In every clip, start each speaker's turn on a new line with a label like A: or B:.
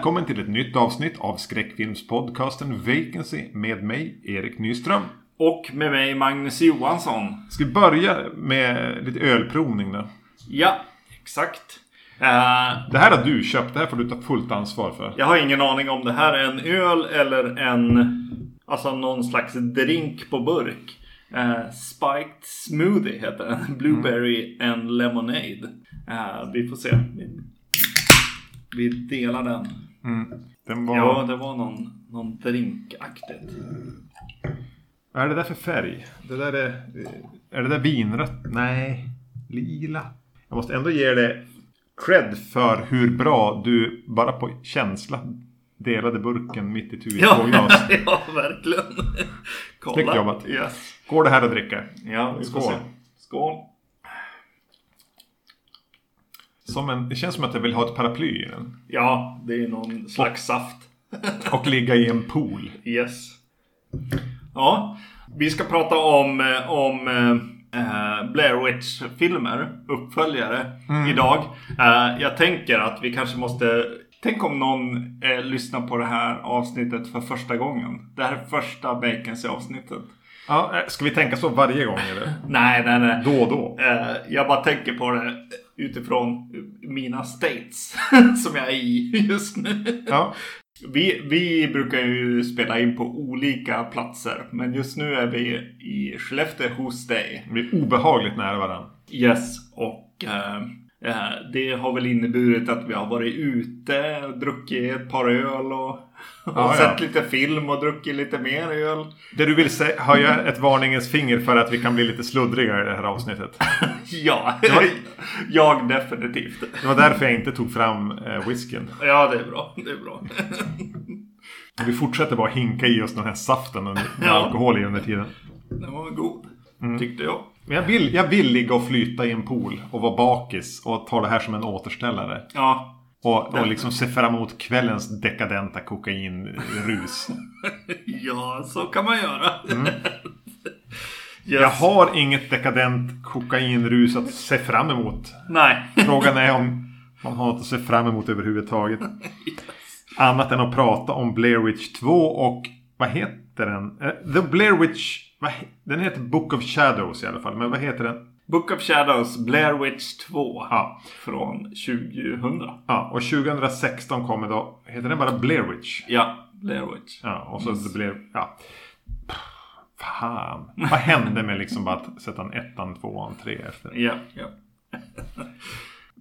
A: Välkommen till ett nytt avsnitt av skräckfilmspodcasten Vacancy med mig, Erik Nyström.
B: Och med mig Magnus Johansson.
A: Ska vi börja med lite ölprovning då?
B: Ja, exakt. Uh,
A: det här har du köpt, det här får du ta fullt ansvar för.
B: Jag har ingen aning om det här är en öl eller en... Alltså någon slags drink på burk. Uh, spiked Smoothie heter den. Blueberry mm. and Lemonade. Uh, vi får se. Vi delar den.
A: Mm. den var...
B: Ja, det var någon, någon drinkaktigt.
A: Vad är det där för färg? Det där är... Är det där vinrött? Nej. Lila. Jag måste ändå ge dig cred för hur bra du bara på känsla delade burken mitt i tu i
B: ja, glas. ja, verkligen.
A: Kolla. Snyggt jobbat.
B: Yes.
A: Går det här att dricka?
B: Ja, vi får
A: Skål.
B: se. Skål.
A: Som en, det känns som att jag vill ha ett paraply i den.
B: Ja, det är någon slags saft.
A: och ligga i en pool.
B: Yes. Ja, vi ska prata om, eh, om äh, Blair Witch-filmer, uppföljare, mm. idag. Äh, jag tänker att vi kanske måste Tänk om någon eh, lyssnar på det här avsnittet för första gången. Det här är första Vacancy-avsnittet.
A: Ja, ska vi tänka så varje gång eller?
B: nej, nej, nej.
A: Då och då?
B: Eh, jag bara tänker på det utifrån mina states som jag är i just nu.
A: Ja.
B: Vi, vi brukar ju spela in på olika platser. Men just nu är vi i Skellefteå hos dig.
A: Vi är obehagligt nära varandra.
B: Yes, och eh, det har väl inneburit att vi har varit ute, druckit ett par öl och, och ja, sett ja. lite film och druckit lite mer öl.
A: Det du vill säga, höja ett varningens finger för att vi kan bli lite sluddriga i det här avsnittet?
B: ja, var, jag definitivt.
A: Det var därför jag inte tog fram eh, whiskyn.
B: Ja, det är bra. Det är bra.
A: vi fortsätter bara hinka i oss den här saften med ja. alkohol i under tiden.
B: Den var god, mm. tyckte jag.
A: Jag vill, jag vill ligga och flyta i en pool och vara bakis och ta det här som en återställare.
B: Ja.
A: Och, och liksom se fram emot kvällens dekadenta kokainrus.
B: ja, så kan man göra. Mm. yes.
A: Jag har inget dekadent kokainrus att se fram emot.
B: Nej.
A: Frågan är om man har något att se fram emot överhuvudtaget. yes. Annat än att prata om Blair Witch 2 och vad heter den? Uh, The Blair Witch den heter Book of Shadows i alla fall. Men vad heter den?
B: Book of Shadows Blair Witch 2. Ja. Från 2000.
A: Ja, och 2016 kommer då. Heter den bara Blair Witch?
B: Ja, Blair Witch.
A: Ja, och så yes. Blair... Ja. Fan. Vad hände med liksom bara att sätta en ettan, tvåan, tre efter?
B: Ja, ja.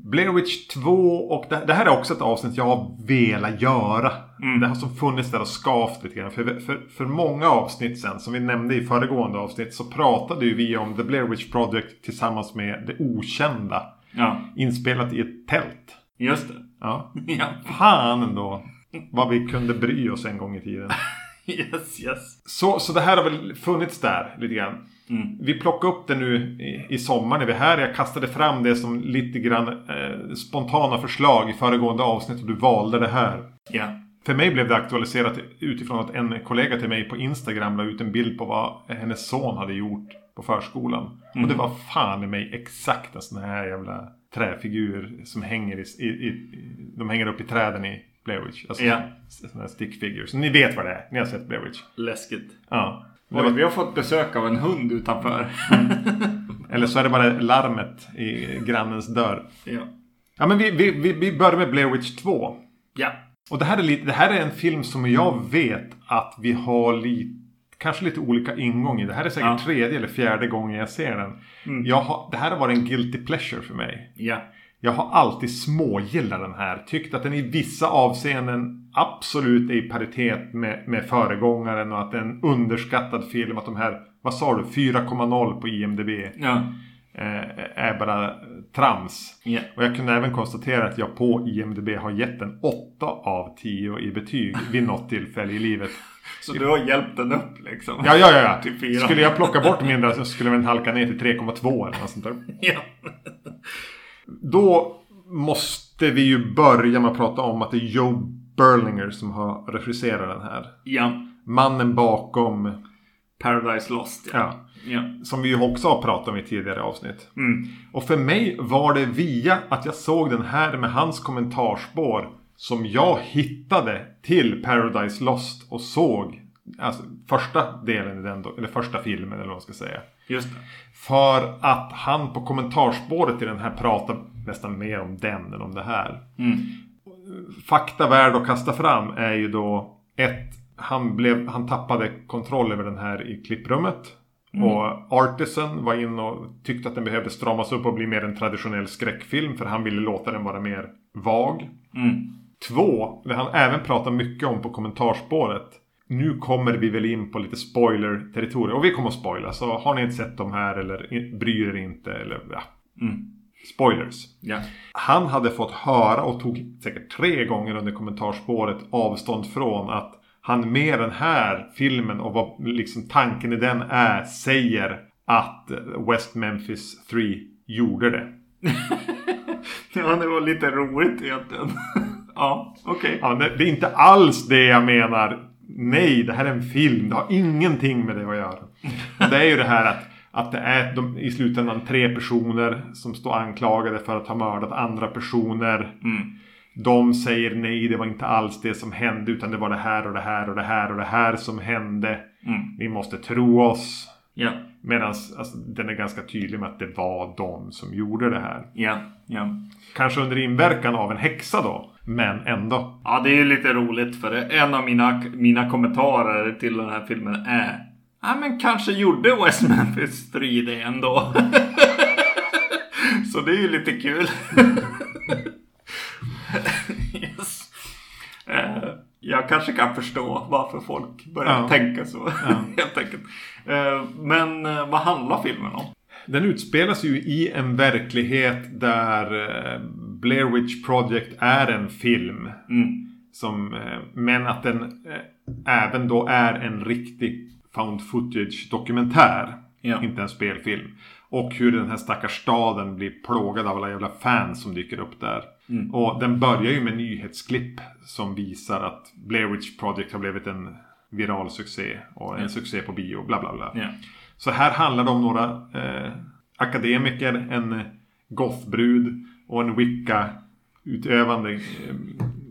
A: Blair Witch 2 och det, det, här är också ett avsnitt jag har velat göra. Mm. Det har som funnits där och skavt lite grann. För, för, för många avsnitt sen, som vi nämnde i föregående avsnitt, så pratade ju vi om The Blair Witch Project tillsammans med Det Okända.
B: Ja.
A: Inspelat i ett tält.
B: Just det.
A: Ja.
B: ja.
A: Fan ändå. Vad vi kunde bry oss en gång i tiden.
B: yes, yes.
A: Så, så det här har väl funnits där lite grann.
B: Mm.
A: Vi plockade upp det nu i, i sommar när vi är här. Jag kastade fram det som lite grann eh, spontana förslag i föregående avsnitt och du valde det här.
B: Ja.
A: För mig blev det aktualiserat utifrån att en kollega till mig på Instagram la ut en bild på vad hennes son hade gjort på förskolan. Mm. Och det var fan i mig exakt en sån här jävla träfigur som hänger, i, i, i de hänger upp i träden i Blair Witch. Alltså
B: ja.
A: sådana här stick figures. Ni vet vad det är. Ni har sett Blair Witch.
B: Läskigt.
A: Ja.
B: Oj, vi har fått besök av en hund utanför.
A: Mm. Eller så är det bara larmet i grannens dörr.
B: Ja.
A: Ja men vi, vi, vi, vi börjar med Blair Witch 2.
B: Ja.
A: Och det här, är lite, det här är en film som jag vet att vi har lite Kanske lite olika ingång i. Det här är säkert ja. tredje eller fjärde gången jag ser den. Mm. Jag har, det här har varit en guilty pleasure för mig.
B: Ja.
A: Jag har alltid smågillat den här. Tyckt att den i vissa avseenden absolut är i paritet med, med föregångaren och att det är en underskattad film. Att de här, vad sa du, 4,0 på IMDB.
B: Ja.
A: Eh, är bara trams.
B: Yeah.
A: Och jag kunde även konstatera att jag på IMDB har gett en 8 av 10 i betyg vid något tillfälle i livet.
B: Så du har hjälpt den upp liksom?
A: Ja, ja, ja. Till Skulle jag plocka bort mindre så skulle den halka ner till 3,2 eller något sånt där.
B: Ja.
A: Då måste vi ju börja med att prata om att det är Joe Berlinger som har regisserat den här.
B: Ja.
A: Mannen bakom
B: Paradise Lost.
A: Ja.
B: ja.
A: Som vi ju också har pratat om i tidigare avsnitt.
B: Mm.
A: Och för mig var det via att jag såg den här med hans kommentarspår som jag hittade till Paradise Lost och såg Alltså första delen i den, eller första filmen eller vad man ska säga.
B: Just det.
A: För att han på kommentarspåret i den här pratar nästan mer om den än om det här.
B: Mm.
A: Fakta värd att kasta fram är ju då ett, han, blev, han tappade kontroll över den här i klipprummet. Och Artisan var in och tyckte att den behövde stramas upp och bli mer en traditionell skräckfilm. För han ville låta den vara mer vag.
B: Mm.
A: Två, det han även pratar mycket om på kommentarspåret. Nu kommer vi väl in på lite spoiler-territorium. Och vi kommer att spoila. Så har ni inte sett de här eller bryr er inte eller ja.
B: Mm.
A: Spoilers.
B: Ja.
A: Han hade fått höra och tog säkert tre gånger under kommentarspåret avstånd från att han med den här filmen och vad liksom tanken i den är säger att West Memphis 3 gjorde det.
B: ja, det var lite roligt egentligen. ja, okej.
A: Ja, det, det är inte alls det jag menar. Nej, det här är en film. Det har ingenting med det att göra. Det är ju det här att, att det är de, i slutändan tre personer som står anklagade för att ha mördat andra personer.
B: Mm.
A: De säger nej, det var inte alls det som hände utan det var det här och det här och det här och det här som hände.
B: Mm.
A: Vi måste tro oss.
B: Ja,
A: Medan alltså, den är ganska tydlig med att det var de som gjorde det här.
B: ja, ja.
A: Kanske under inverkan av en häxa då. Men ändå.
B: Ja, det är lite roligt för en av mina, mina kommentarer till den här filmen är Ja, men kanske gjorde West Memphis 3 det ändå. Så det är ju lite kul. yes. Eh, jag kanske kan förstå varför folk börjar
A: Ja.
B: tänka så. Helt enkelt. Eh, men eh, vad handlar filmen om?
A: Den utspelas ju i en verklighet där eh, Blair Witch Project är en film.
B: Mm.
A: Som, men att den även då är en riktig found footage dokumentär.
B: Ja.
A: Inte en spelfilm. Och hur den här stackars staden blir plågad av alla jävla fans som dyker upp där.
B: Mm.
A: Och den börjar ju med nyhetsklipp som visar att Blair Witch Project har blivit en viral succé. Och en succé på bio, bla bla bla.
B: Ja.
A: Så här handlar det om några eh, akademiker, en gothbrud och en wicca-utövande eh,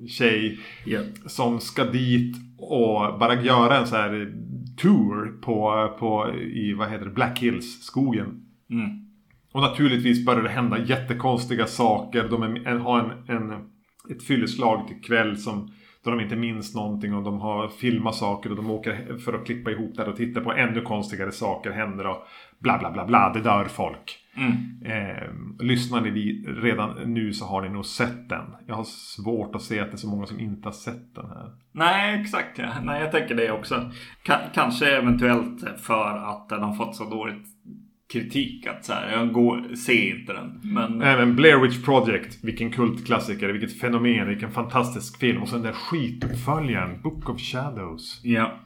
A: tjej
B: Ja.
A: som ska dit och bara göra en så här tour på, på i, vad heter det, Black Hills-skogen.
B: Mm.
A: Och naturligtvis börjar det hända jättekonstiga saker. De är, en, har en, en, ett fylleslag till kväll som då de inte minns någonting och de har filmat saker och de åker för att klippa ihop det och titta på ännu konstigare saker händer och bla bla bla bla. Det dör folk.
B: Mm.
A: Eh, lyssnar ni vi redan nu så har ni nog sett den. Jag har svårt att se att det är så många som inte har sett den här.
B: Nej, exakt. Ja. Nej, jag tänker det också. Ka- kanske eventuellt för att den har fått så dåligt kritik att så här, jag går, se inte den. Men
A: Även Blair Witch Project, vilken kultklassiker, vilket fenomen, vilken fantastisk film. Och sen den där skituppföljaren, Book of Shadows.
B: ja.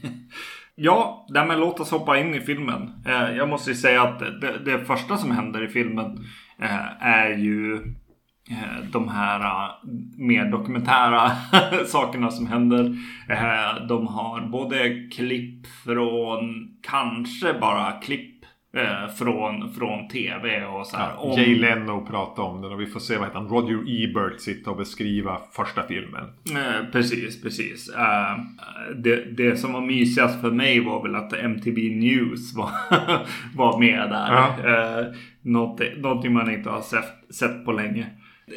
B: ja, nej, men låt oss hoppa in i filmen. Eh, jag måste ju säga att det, det första som händer i filmen eh, är ju de här eh, mer dokumentära sakerna som händer. Eh, de har både klipp från, kanske bara klipp eh, från, från tv och så här. om-
A: Jay Leno pratade om den och vi får se vad heter han, Roger Ebert sitta och beskriva första filmen.
B: Eh, precis, precis. Eh, det, det som var mysigast för mig var väl att MTV News var, var med där.
A: Ja.
B: Eh, någonting, någonting man inte har sett, sett på länge.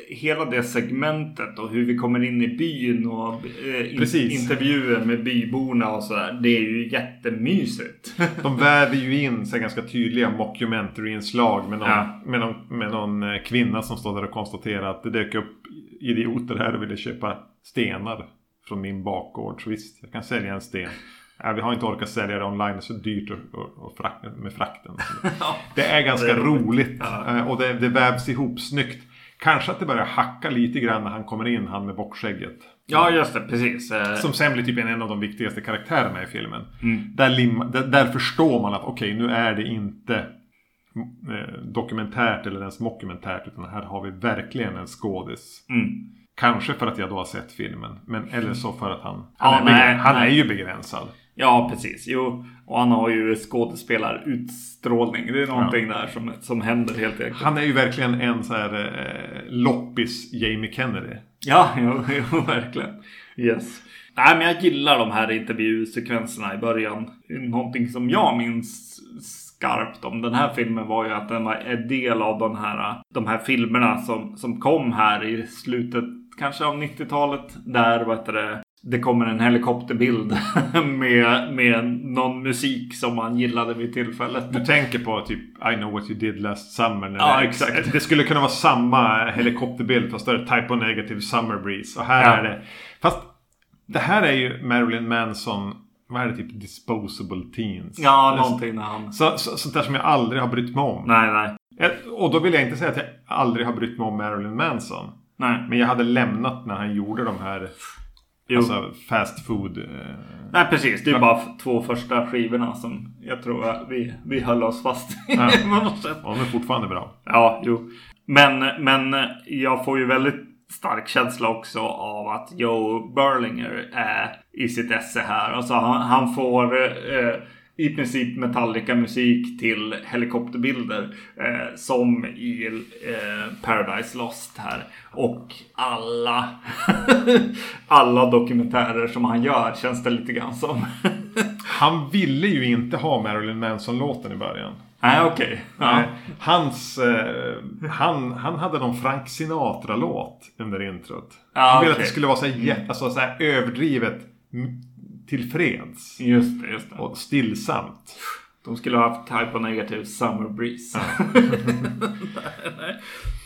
B: Hela det segmentet och hur vi kommer in i byn och eh, in, intervjuer med byborna och sådär. Det är ju jättemysigt.
A: De väver ju in så här ganska tydliga mockumentary-inslag med någon,
B: Ja.
A: med, någon, med någon eh, kvinna som står där och konstaterar att det dök upp idioter här och ville köpa stenar från min bakgård. Så visst, jag kan sälja en sten. Ja, vi har inte orkat sälja det online, det är så dyrt och, och, frakt, med frakten. Det är ganska
B: roligt.
A: eh, och det, det vävs ihop snyggt. Kanske att det börjar hacka lite grann när han kommer in, han med bockskägget.
B: ja, just det. Precis. Eh,
A: Som sen blir typ en av de viktigaste karaktärerna i filmen.
B: Mm.
A: Där, lim, där, där förstår man att okej, nu är det inte eh, dokumentärt eller ens mockumentärt. Utan här har vi verkligen en skådis.
B: mm.
A: Kanske för att jag då har sett filmen. Men eller så för att han...
B: Ja,
A: Han, är,
B: nej,
A: han
B: nej.
A: är ju begränsad.
B: Ja, precis. Jo, och han har ju skådespelarutstrålning. Det är någonting där som, som händer helt enkelt.
A: Han är ju verkligen en så här eh, loppis Jamie Kennedy.
B: Ja, jo, jo, verkligen. Yes. Nej, men jag gillar de här intervjusekvenserna i början. Någonting som jag minns skarpt om den här filmen var ju att den var en del av de här, de här filmerna som, som kom här i slutet kanske av 90-talet. Där vad heter det, det kommer en helikopterbild med, med någon musik som man gillade vid tillfället.
A: Du tänker på typ I know what you did last summer. När
B: Ja,
A: det,
B: exakt.
A: Det skulle kunna vara samma helikopterbild fast då är det Type O Negative Summer Breeze. Och här
B: Ja.
A: är det... Fast det här är ju Marilyn Manson. Vad är det? Typ Disposable Teens.
B: Ja, någonting han...
A: Så, så, sånt där som jag aldrig har brytt mig om.
B: Nej, nej.
A: Och då vill jag inte säga att jag aldrig har brytt mig om Marilyn Manson.
B: Nej.
A: Men jag hade lämnat när han gjorde de här
B: Jo.
A: alltså fast food. Eh,
B: Nej, precis. Det är bara f- två första skivorna som jag tror att vi, vi höll oss fast i.
A: Ja.
B: på något sätt.
A: de är fortfarande bra.
B: Ja, jo. Men, men jag får ju väldigt stark känsla också av att Joe Berlinger är i sitt esse här. Alltså han, han får eh, i princip Metallica-musik till helikopterbilder. Eh, som i eh, Paradise Lost här. Och alla, alla dokumentärer som han gör känns det lite grann som.
A: Han ville ju inte ha Marilyn Manson-låten i början.
B: Nej, okej. Ja.
A: Nej, Hans, eh, han, han hade någon Frank Sinatra-låt under introt.
B: Ja,
A: han ville att
B: okej.
A: det skulle vara så här, alltså, så här överdrivet tillfreds.
B: Just det, just det.
A: Och stillsamt.
B: De skulle ha haft Negative Summer Breeze.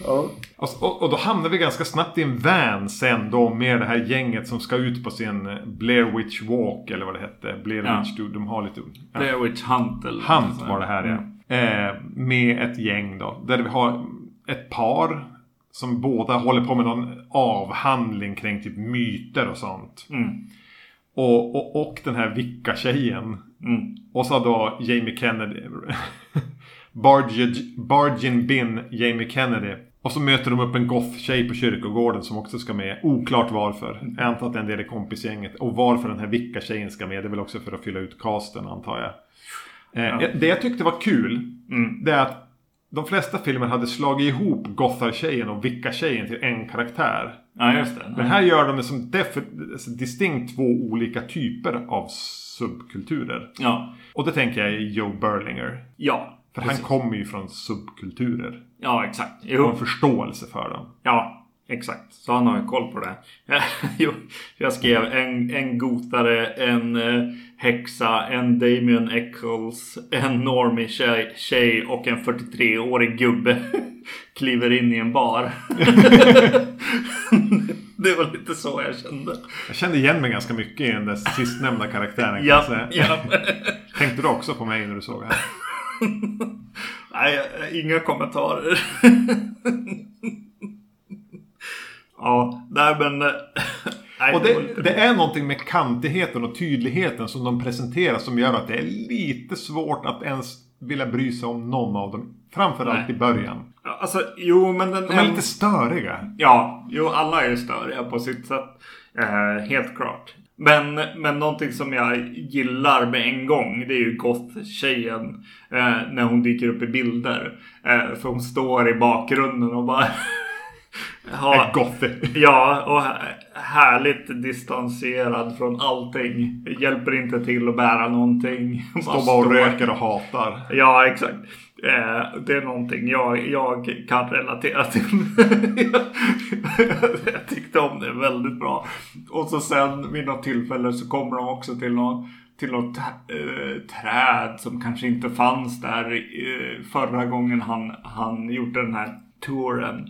B: ja.
A: Och, och, och då hamnar vi ganska snabbt i en van sen då med det här gänget som ska ut på sin eh, Blair Witch Walk eller vad det hette. Blair
B: Ja.
A: Witch, du, de har lite... Ja.
B: Blair Witch Hunt eller
A: Hunt var det här ja. Eh, med ett gäng då. Där vi har ett par som båda håller på med någon avhandling kring typ myter och sånt.
B: Mm.
A: Och, och, och den här vicka-tjejen.
B: Mm.
A: Och så då Jamie Kennedy. Bargin, Bin Jamie Kennedy. Och så möter de upp en goth-tjej på kyrkogården som också ska med. Oklart varför. Jag antar att det är en del i kompisgänget. Och varför den här vicka-tjejen ska med. Det är väl också för att fylla ut casten antar jag. Eh, Det jag tyckte var kul.
B: Mm.
A: Det är att de flesta filmer hade slagit ihop gothartjejen och vicka-tjejen till en karaktär.
B: Ja, just det.
A: Men här gör de det som alltså distinkt två olika typer av subkulturer.
B: Ja.
A: Och det tänker jag är Joe Berlinger.
B: Ja.
A: För
B: precis.
A: han kommer ju från subkulturer.
B: Ja, exakt.
A: Och
B: Jo.
A: en förståelse för dem.
B: Ja, exakt. Så han har ju koll på det. jag skrev en, en gotare, en eh, häxa, en Damien Eccles, en normie tjej, tjej och en 43-årig gubbe kliver in i en bar. det var lite så jag kände.
A: Jag kände igen mig ganska mycket i den där sistnämnda karaktären
B: Ja, ja.
A: Tänkte du också på mig när du såg det här?
B: Nej, inga kommentarer. Ja, nej men... eh, Nej,
A: Och det, det är någonting med kantigheten och tydligheten som de presenterar som gör att det är lite svårt att ens vilja bry sig om någon av dem. Framförallt
B: Nej.
A: i början.
B: Alltså, jo men den...
A: De är lite störiga.
B: Ja, jo alla är ju störiga på sitt sätt. Eh, helt klart. Men, men någonting som jag gillar med en gång det är ju goth-tjejen. Eh, när hon dyker upp i bilder. Eh, för hon står i bakgrunden och bara...
A: Gothy.
B: Ja, och här- härligt distanserad från allting. Hjälper inte till att bära någonting.
A: Står bara och röker och hatar.
B: Ja, exakt. Eh, det är någonting jag, jag kan relatera till. jag tyckte om det väldigt bra. Och så sen vid något tillfälle så kommer de också till någon till något eh, träd som kanske inte fanns där eh, förra gången han, han gjorde den här touren.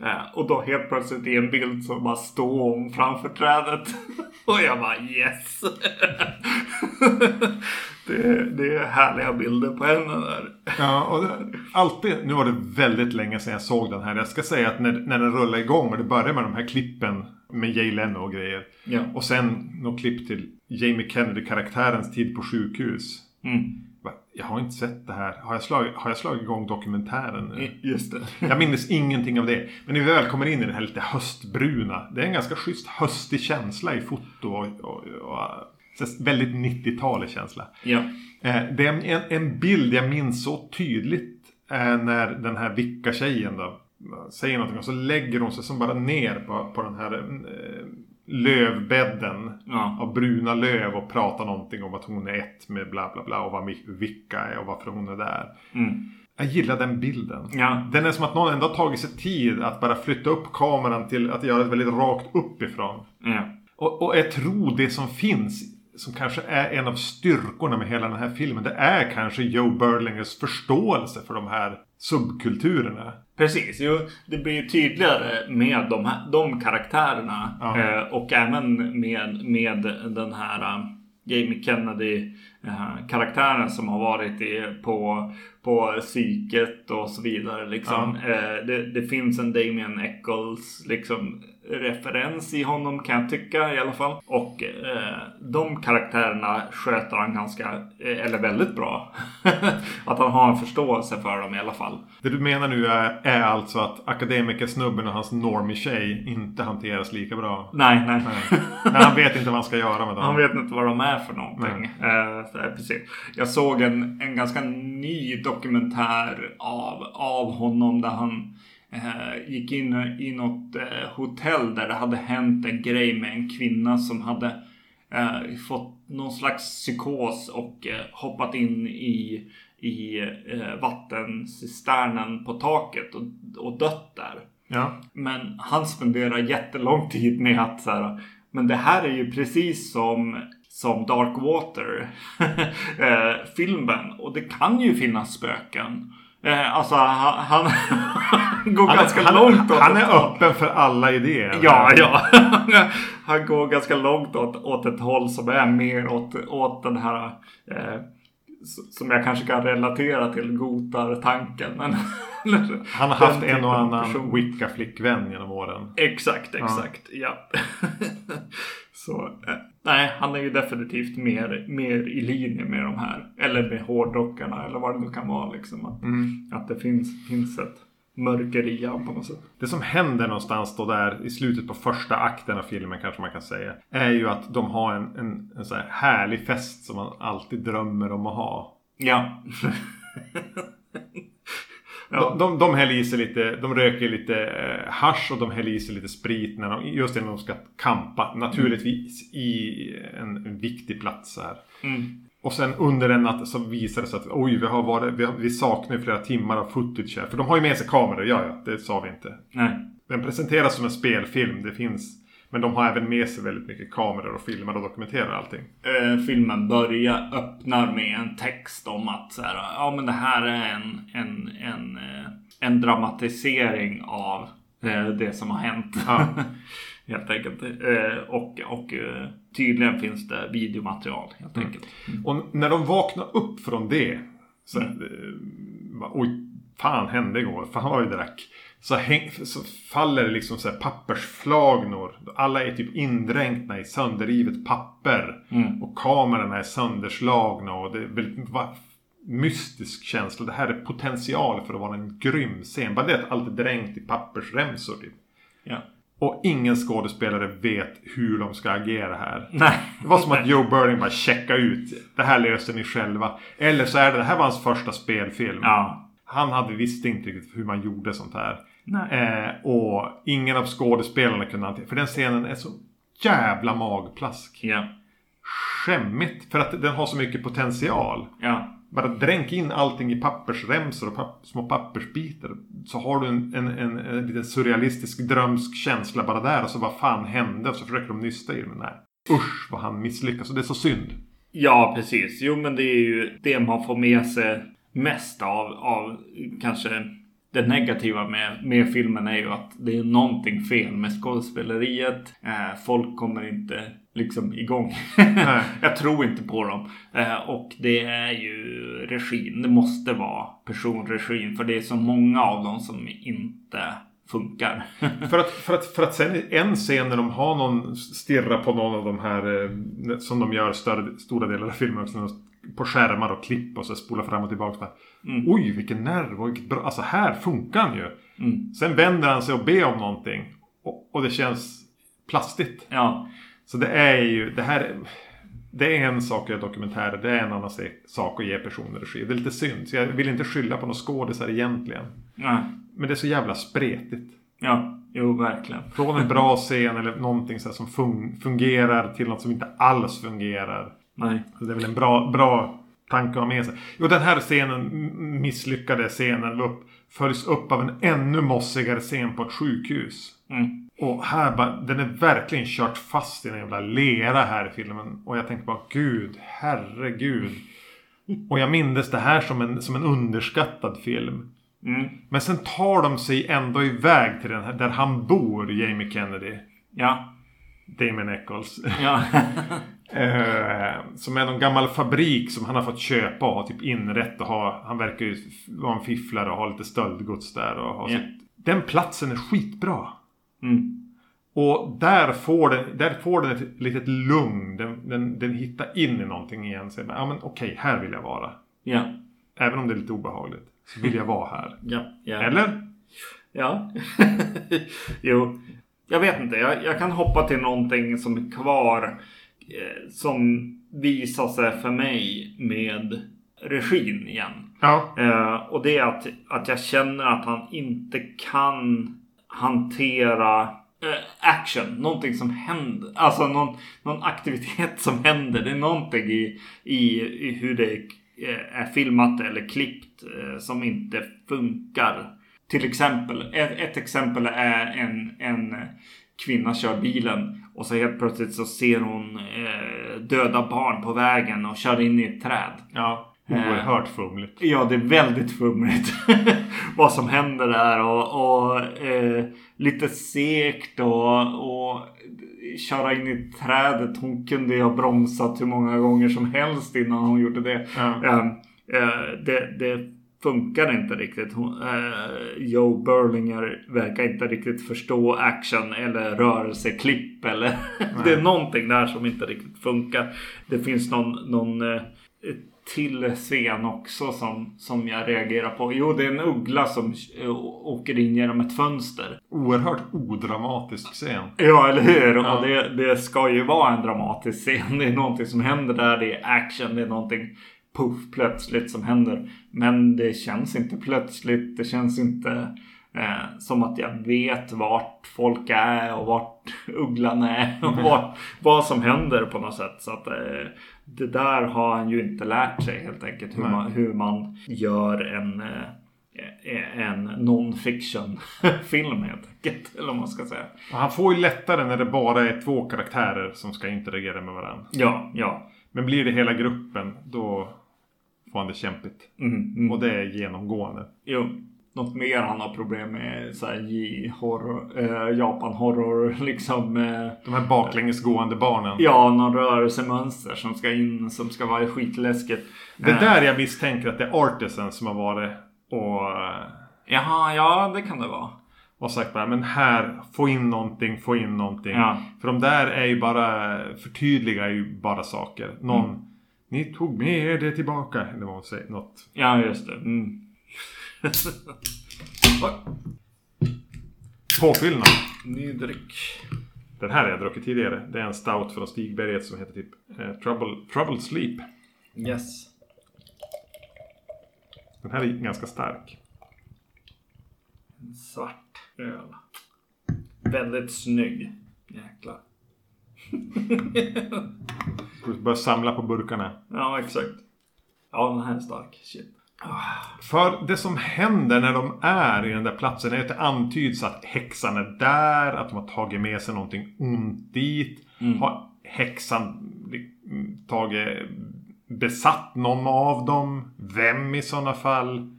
B: Eh, och då helt plötsligt i en bild så bara står hon framför trädet. och jag bara yes! det, det är härliga bilder på henne där.
A: Ja, och det, alltid, nu var det väldigt länge sedan jag såg den här. Jag ska säga att när, när den rullar igång och det börjar med de här klippen med Jay Leno och grejer.
B: Ja.
A: Och sen något klipp till Jamie Kennedy-karaktärens tid på sjukhus.
B: Mm.
A: Va, Jag har inte sett det här. Har jag slagit, har jag slagit igång dokumentären? nu?
B: Just det.
A: Jag minns ingenting av det. Men när vi väl kommer in i den här lite höstbruna. Det är en ganska schysst höstig känsla i foto och, och, och väldigt 90-talig känsla.
B: Ja.
A: Eh, det är en, en bild jag minns så tydligt är när den här vicka-tjejen då säger någonting och så lägger hon sig som bara ner på, på den här eh, lövbädden
B: Ja.
A: av bruna löv och pratar någonting om att hon är ett med bla bla bla och vad vicka är och varför hon är där.
B: Mm.
A: Jag gillar den bilden.
B: Ja.
A: Den är som att någon ändå har tagit sig tid att bara flytta upp kameran till att göra det väldigt rakt uppifrån.
B: Ja.
A: Och, och jag tror det som finns, som kanske är en av styrkorna med hela den här filmen, det är kanske Joe Berlingers förståelse för de här subkulturerna.
B: Precis, jo, det blir tydligare med de, här, de karaktärerna.
A: Ja.
B: Eh, och även med, med den här eh, Jamie Kennedy eh, karaktären som har varit i, på, på psyket och så vidare. Liksom. Eh, det, det finns en Damien Eccles liksom, referens i honom kan jag tycka i alla fall. Och eh, de karaktärerna sköter han ganska, eh, eller väldigt bra. att han har en förståelse för dem i alla fall.
A: Det du menar nu är, är alltså att akademikersnubben och hans normie-tjej inte hanteras lika bra?
B: Nej, nej.
A: Nej. Nej, han vet inte vad han ska göra med dem.
B: Han vet inte vad de är för någonting. Eh, eh, precis. Jag såg en, en ganska ny dokumentär av, av honom där han gick in i något eh, hotell där det hade hänt en grej med en kvinna som hade eh, fått någon slags psykos och eh, hoppat in i, i eh, vattencisternen på taket och, och dött där.
A: Ja.
B: Men han spenderar jättelång tid med att så här, men det här är ju precis som som Dark Water eh, filmen och det kan ju finnas spöken. Eh, alltså han, han, går
A: Han,
B: ganska
A: han,
B: långt åt
A: han är öppen för alla idéer.
B: Ja, ja. han går ganska långt åt, åt ett håll som är mer åt, åt den här eh, som jag kanske kan relatera till gotar-tanken. Men
A: Han har haft en och annan wicca-flickvän genom åren.
B: Exakt, exakt. Ja. Så, eh, nej, han är ju definitivt mer, mer i linje med de här. Eller med hårdrockarna eller vad det nu kan vara. Liksom. Att, att det finns, finns ett mörker i han på något sätt.
A: Det som händer någonstans då där i slutet på första akten av filmen kanske man kan säga. Är ju att de har en, en, en så här härlig fest som man alltid drömmer om att ha.
B: Ja.
A: De, de, de häller i sig lite, de röker lite eh, hasch och de häller i sig lite sprit när de, just innan de ska kampa. Naturligtvis i en, viktig plats här.
B: Mm.
A: Och sen under en natt så visar det sig att oj, vi, har varit, vi, har, vi saknar flera timmar av footage här. För de har ju med sig kameror, ja ja, det sa vi inte.
B: Nej.
A: Den presenteras som en spelfilm, det finns. Men de har även med sig väldigt mycket kameror och filmar och dokumenterar allting.
B: Eh, filmen börjar, öppnar med en text om att så här, ja men det här är en, en, en, eh, en dramatisering av eh, det som har hänt.
A: Ja.
B: helt enkelt. Eh, och och eh, tydligen finns det videomaterial helt enkelt.
A: Och när de vaknar upp från det. Så,
B: Mm.
A: eh, oj, fan hände igår. Fan vad vi drack. Så, häng, så faller det liksom så pappersflagnor. Alla är typ indränkta i sönderrivet papper.
B: Mm.
A: Och kamerorna är sönderslagna. Och det är väldigt mystisk känsla. Det här är potential för att vara en grym scen. Bara det att allt är dränkt i pappersremsor. Typ.
B: Ja.
A: Och ingen skådespelare vet hur de ska agera här.
B: Nej.
A: Det var som att Joe Burning bara checka ut. Det här löser ni själva. Eller så är det, det här var hans första spelfilm.
B: Ja.
A: Han hade visste inte riktigt hur man gjorde sånt här. Eh, och ingen av skådespelarna kunde hantera. För den scenen är så jävla magplask.
B: Ja.
A: Skämmigt. För att den har så mycket potential.
B: Ja.
A: Bara dränk in allting i pappersremsor och papp små pappersbitar. Så har du en, en, en, en lite surrealistisk drömsk känsla bara där. Och så vad fan hände? Och så försöker de nysta i det. Men nej. Usch vad han misslyckas. Och det är så synd.
B: Ja, precis. Jo, men det är ju det man får med sig mest av, av kanske det negativa med, med filmen är ju att det är någonting fel med skådespeleriet. Eh, folk kommer inte liksom igång. Jag tror inte på dem. Eh, och det är ju regin. Det måste vara personregin. För det är så många av dem som inte funkar.
A: För att, för, att, för att sen en scen när de har någon stirra på någon av de här eh, som de gör större, stora delar av filmen också. På skärmar och klipp och så spolar fram och tillbaka. Bara, Oj vilken nerv och vilket bra. Alltså här funkar han ju.
B: Mm.
A: Sen vänder han sig och ber om någonting. Och, och det känns plastigt.
B: Ja,
A: Så det är ju det här. är- det är en sak att göra dokumentärer. Det är en annan sak att ge personer regi. Det är lite synd. Så jag vill inte skylla på några skådisar egentligen.
B: Nej.
A: Men det är så jävla spretigt.
B: Ja, jo verkligen.
A: Från en bra scen eller någonting så som fun fungerar till något som inte alls fungerar.
B: Nej.
A: Så det är väl en bra, bra tanke att ha med sig. Jo, den här scenen, misslyckade scenen, upp, följs upp av en ännu mossigare scen på ett sjukhus.
B: Mm.
A: Och här bara, den är verkligen kört fast i en jävla lera här i filmen. Och jag tänkte bara, gud, herregud. Och jag mindes det här som en, som en underskattad film.
B: Mm.
A: Men sen tar de sig ändå iväg till den här, där han bor, Jamie Kennedy.
B: Ja.
A: Damon Eccles.
B: Ja.
A: Eh, som är någon gammal fabrik som han har fått köpa och ha typ inrätt och ha. Han verkar ju vara en fifflare och ha lite stöldgods där och ha
B: Ja.
A: sitt. Den platsen är skitbra.
B: Mm.
A: Och där får den, där får den ett litet lugn. Den, den, den hittar in i någonting igen. Så, ja men okej, här vill jag vara.
B: Ja.
A: Även om det är lite obehagligt. Så vill jag vara här.
B: Ja. ja.
A: Eller?
B: Ja. jo. Jag vet inte. Jag, jag kan hoppa till någonting som är kvar. Eh, som visar sig för mig med regin igen.
A: Ja.
B: Eh, och det är att, att jag känner att han inte kan hantera eh, action. Någonting som händer. Alltså någon, någon aktivitet som händer. Det är någonting i, i, i hur det eh, är filmat eller klippt eh, som inte funkar. Till exempel, ett, ett exempel är en, en kvinna kör bilen och så helt plötsligt så ser hon eh, döda barn på vägen och kör in i ett träd.
A: Ja. Oerhört fumligt.
B: Ja, det är väldigt fumligt vad som händer där och, och eh, lite segt och, och köra in i trädet. Hon kunde ju ha bromsat hur många gånger som helst innan hon gjorde det.
A: Ja.
B: Eh, eh, det, det funkar inte riktigt. Hon, eh, Joe Berlinger verkar inte riktigt förstå action eller rörelseklipp eller det är någonting där som inte riktigt funkar. Det finns någon, någon eh, till scen också som, som jag reagerar på. Jo, det är en uggla som eh, åker in genom ett fönster.
A: Oerhört odramatisk scen.
B: Ja, eller hur?
A: Ja.
B: Och det, det ska ju vara en dramatisk scen. Det är någonting som händer där. Det är action. Det är någonting puff plötsligt som händer. Men det känns inte plötsligt. Det känns inte eh, som att jag vet vart folk är och vart ugglan är och vad, vad som händer på något sätt. Så att eh, det där har han ju inte lärt sig helt enkelt. Hur, man, hur man gör en eh, en non-fiction film helt enkelt. Eller vad man ska säga.
A: Och han får ju lättare när det bara är två karaktärer som ska interagera med varandra.
B: Ja, ja.
A: Men blir det hela gruppen då det kämpigt.
B: Mm, mm.
A: Och det är genomgående.
B: Jo. Något mer han har problem med så här J-horror, eh, Japan-horror liksom. Eh,
A: De här baklängesgående barnen.
B: ja, någon rörelsemönster som ska in som ska vara skitläskigt.
A: Det
B: Eh,
A: där jag misstänker att det är Artisan som har varit och,
B: Jaha, ja det kan det vara.
A: och sagt bara men här, få in någonting, få in någonting.
B: Ja.
A: För de där är ju bara, förtydligar ju bara saker. Någon,
B: Mm.
A: Ni tog med er det tillbaka. Eller vad man säger, något.
B: Ja, just det. Mm.
A: Påfyllnad.
B: Ny dryck.
A: Den här har jag druckit tidigare. Det är en stout från Stigberget som heter typ eh, Trouble, Troubled Sleep.
B: Yes.
A: Den här är ganska stark.
B: Svart öl. Väldigt snygg. Jäklar.
A: Börja samla på burkarna.
B: Ja, exakt. Ja, den här är stark. Shit.
A: För det som händer när de är i den där platsen är att det antyds att häxan är där, att de har tagit med sig någonting ont dit. Har häxan mm, tagit besatt någon av dem? Vem i sådana fall?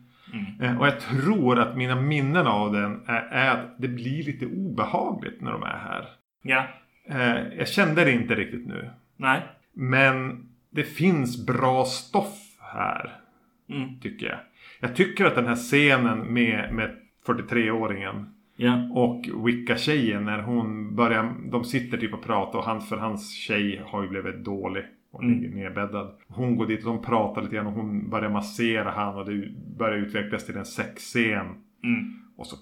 A: Eh, Och jag tror att mina minnen av den är, är att det blir lite obehagligt när de är här.
B: Ja.
A: Eh, Jag kände det inte riktigt nu.
B: Nej.
A: Men det finns bra stoff här.
B: Mm.
A: Tycker jag. Jag tycker att den här scenen med, med 43-åringen
B: Ja.
A: och Wicca-tjejen när hon börjar, de sitter typ och pratar och han, för hans tjej har ju blivit dålig och
B: Mm.
A: ligger nedbäddad. Hon går dit och de pratar lite grann och hon börjar massera han och det börjar utvecklas till en sexscen.
B: Mm.
A: Och så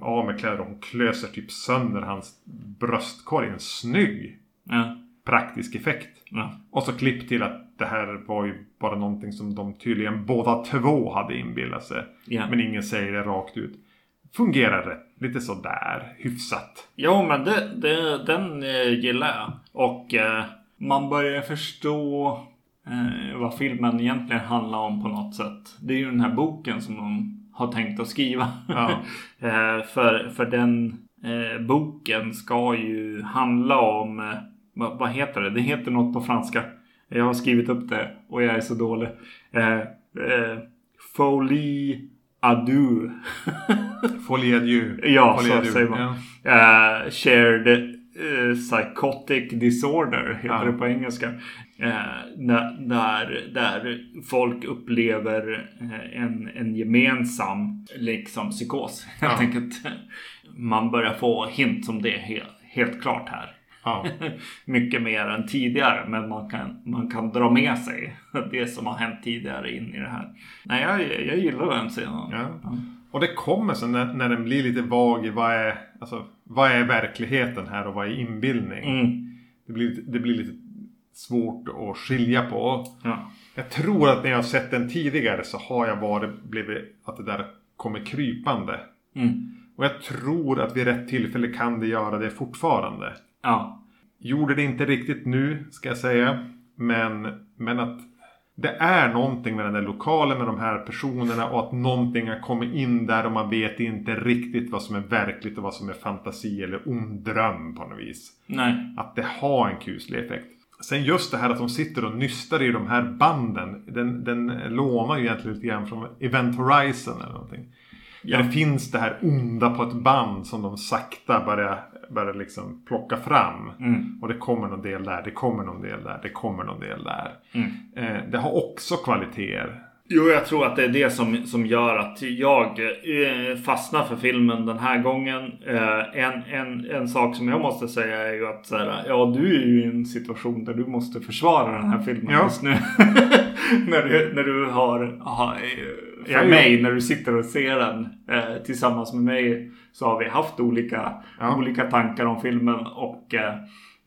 A: av med kläder och hon klöser typ sönder hans bröstkorg. En snygg
B: Ja.
A: praktisk effekt.
B: Ja.
A: Och så klipp till att det här var ju bara någonting som de tydligen båda två hade inbillat sig.
B: Ja.
A: Men ingen säger det rakt ut. Fungerar rätt. Lite sådär. Hyfsat.
B: Jo, men det, det, den eh, gillar jag. Och eh, man börjar förstå eh, vad filmen egentligen handlar om på något sätt. Det är ju den här boken som de har tänkt att skriva.
A: Ja.
B: eh, för, för den eh, boken ska ju handla om, eh, vad, vad heter det? Det heter något på franska. Jag har skrivit upp det och jag är så dålig. Eh, eh, Folie Adu.
A: Folie adieu.
B: Ja,
A: Folie
B: så
A: adieu.
B: säger man.
A: Ja.
B: Eh, shared eh, Psychotic Disorder heter
A: Ja.
B: det på engelska. Eh, när, där, där folk upplever eh, en, en gemensam liksom, psykos. Helt
A: Ja.
B: enkelt. Man börjar få hint om det helt, helt klart här.
A: Ja.
B: Mycket mer än tidigare. Men man kan, man kan dra med sig det som har hänt tidigare in i det här. Nej, jag, jag gillar den scenen.
A: Ja. Och det kommer sen när, när den blir lite vag i vad är, alltså, vad är verkligheten här och vad är inbildning.
B: Mm.
A: Det, blir, det blir lite svårt att skilja på.
B: Ja.
A: Jag tror att när jag har sett den tidigare så har jag varit, blivit att det där kommer krypande.
B: Mm.
A: Och jag tror att vid rätt tillfälle kan det göra det fortfarande.
B: Ja.
A: Gjorde det inte riktigt nu ska jag säga. Men, men att det är någonting med den där lokalen med de här personerna och att någonting har kommit in där och man vet inte riktigt vad som är verkligt och vad som är fantasi eller ond dröm på något vis.
B: Nej.
A: Att det har en kuslig effekt. Sen just det här att de sitter och nystar i de här banden. Den, den lånar ju egentligen lite grann från Event Horizon eller någonting.
B: Ja.
A: Där det finns det här onda på ett band som de sakta börjar, börjar liksom plocka fram.
B: Mm.
A: Och det kommer någon del där, det kommer någon del där, det kommer någon del där.
B: Mm.
A: Eh, det har också kvaliteter.
B: Jo, jag tror att det är det som, som gör att jag eh, fastnar för filmen den här gången. Eh, en, en, en sak som jag måste säga är ju att så här, ja, du är ju i en situation där du måste försvara den här filmen
A: Ja.
B: just nu. när, du, när du har, har eh, för
A: Ja, jo.
B: mig, när du sitter och ser den eh, tillsammans med mig så har vi haft olika,
A: Ja.
B: olika tankar om filmen och eh,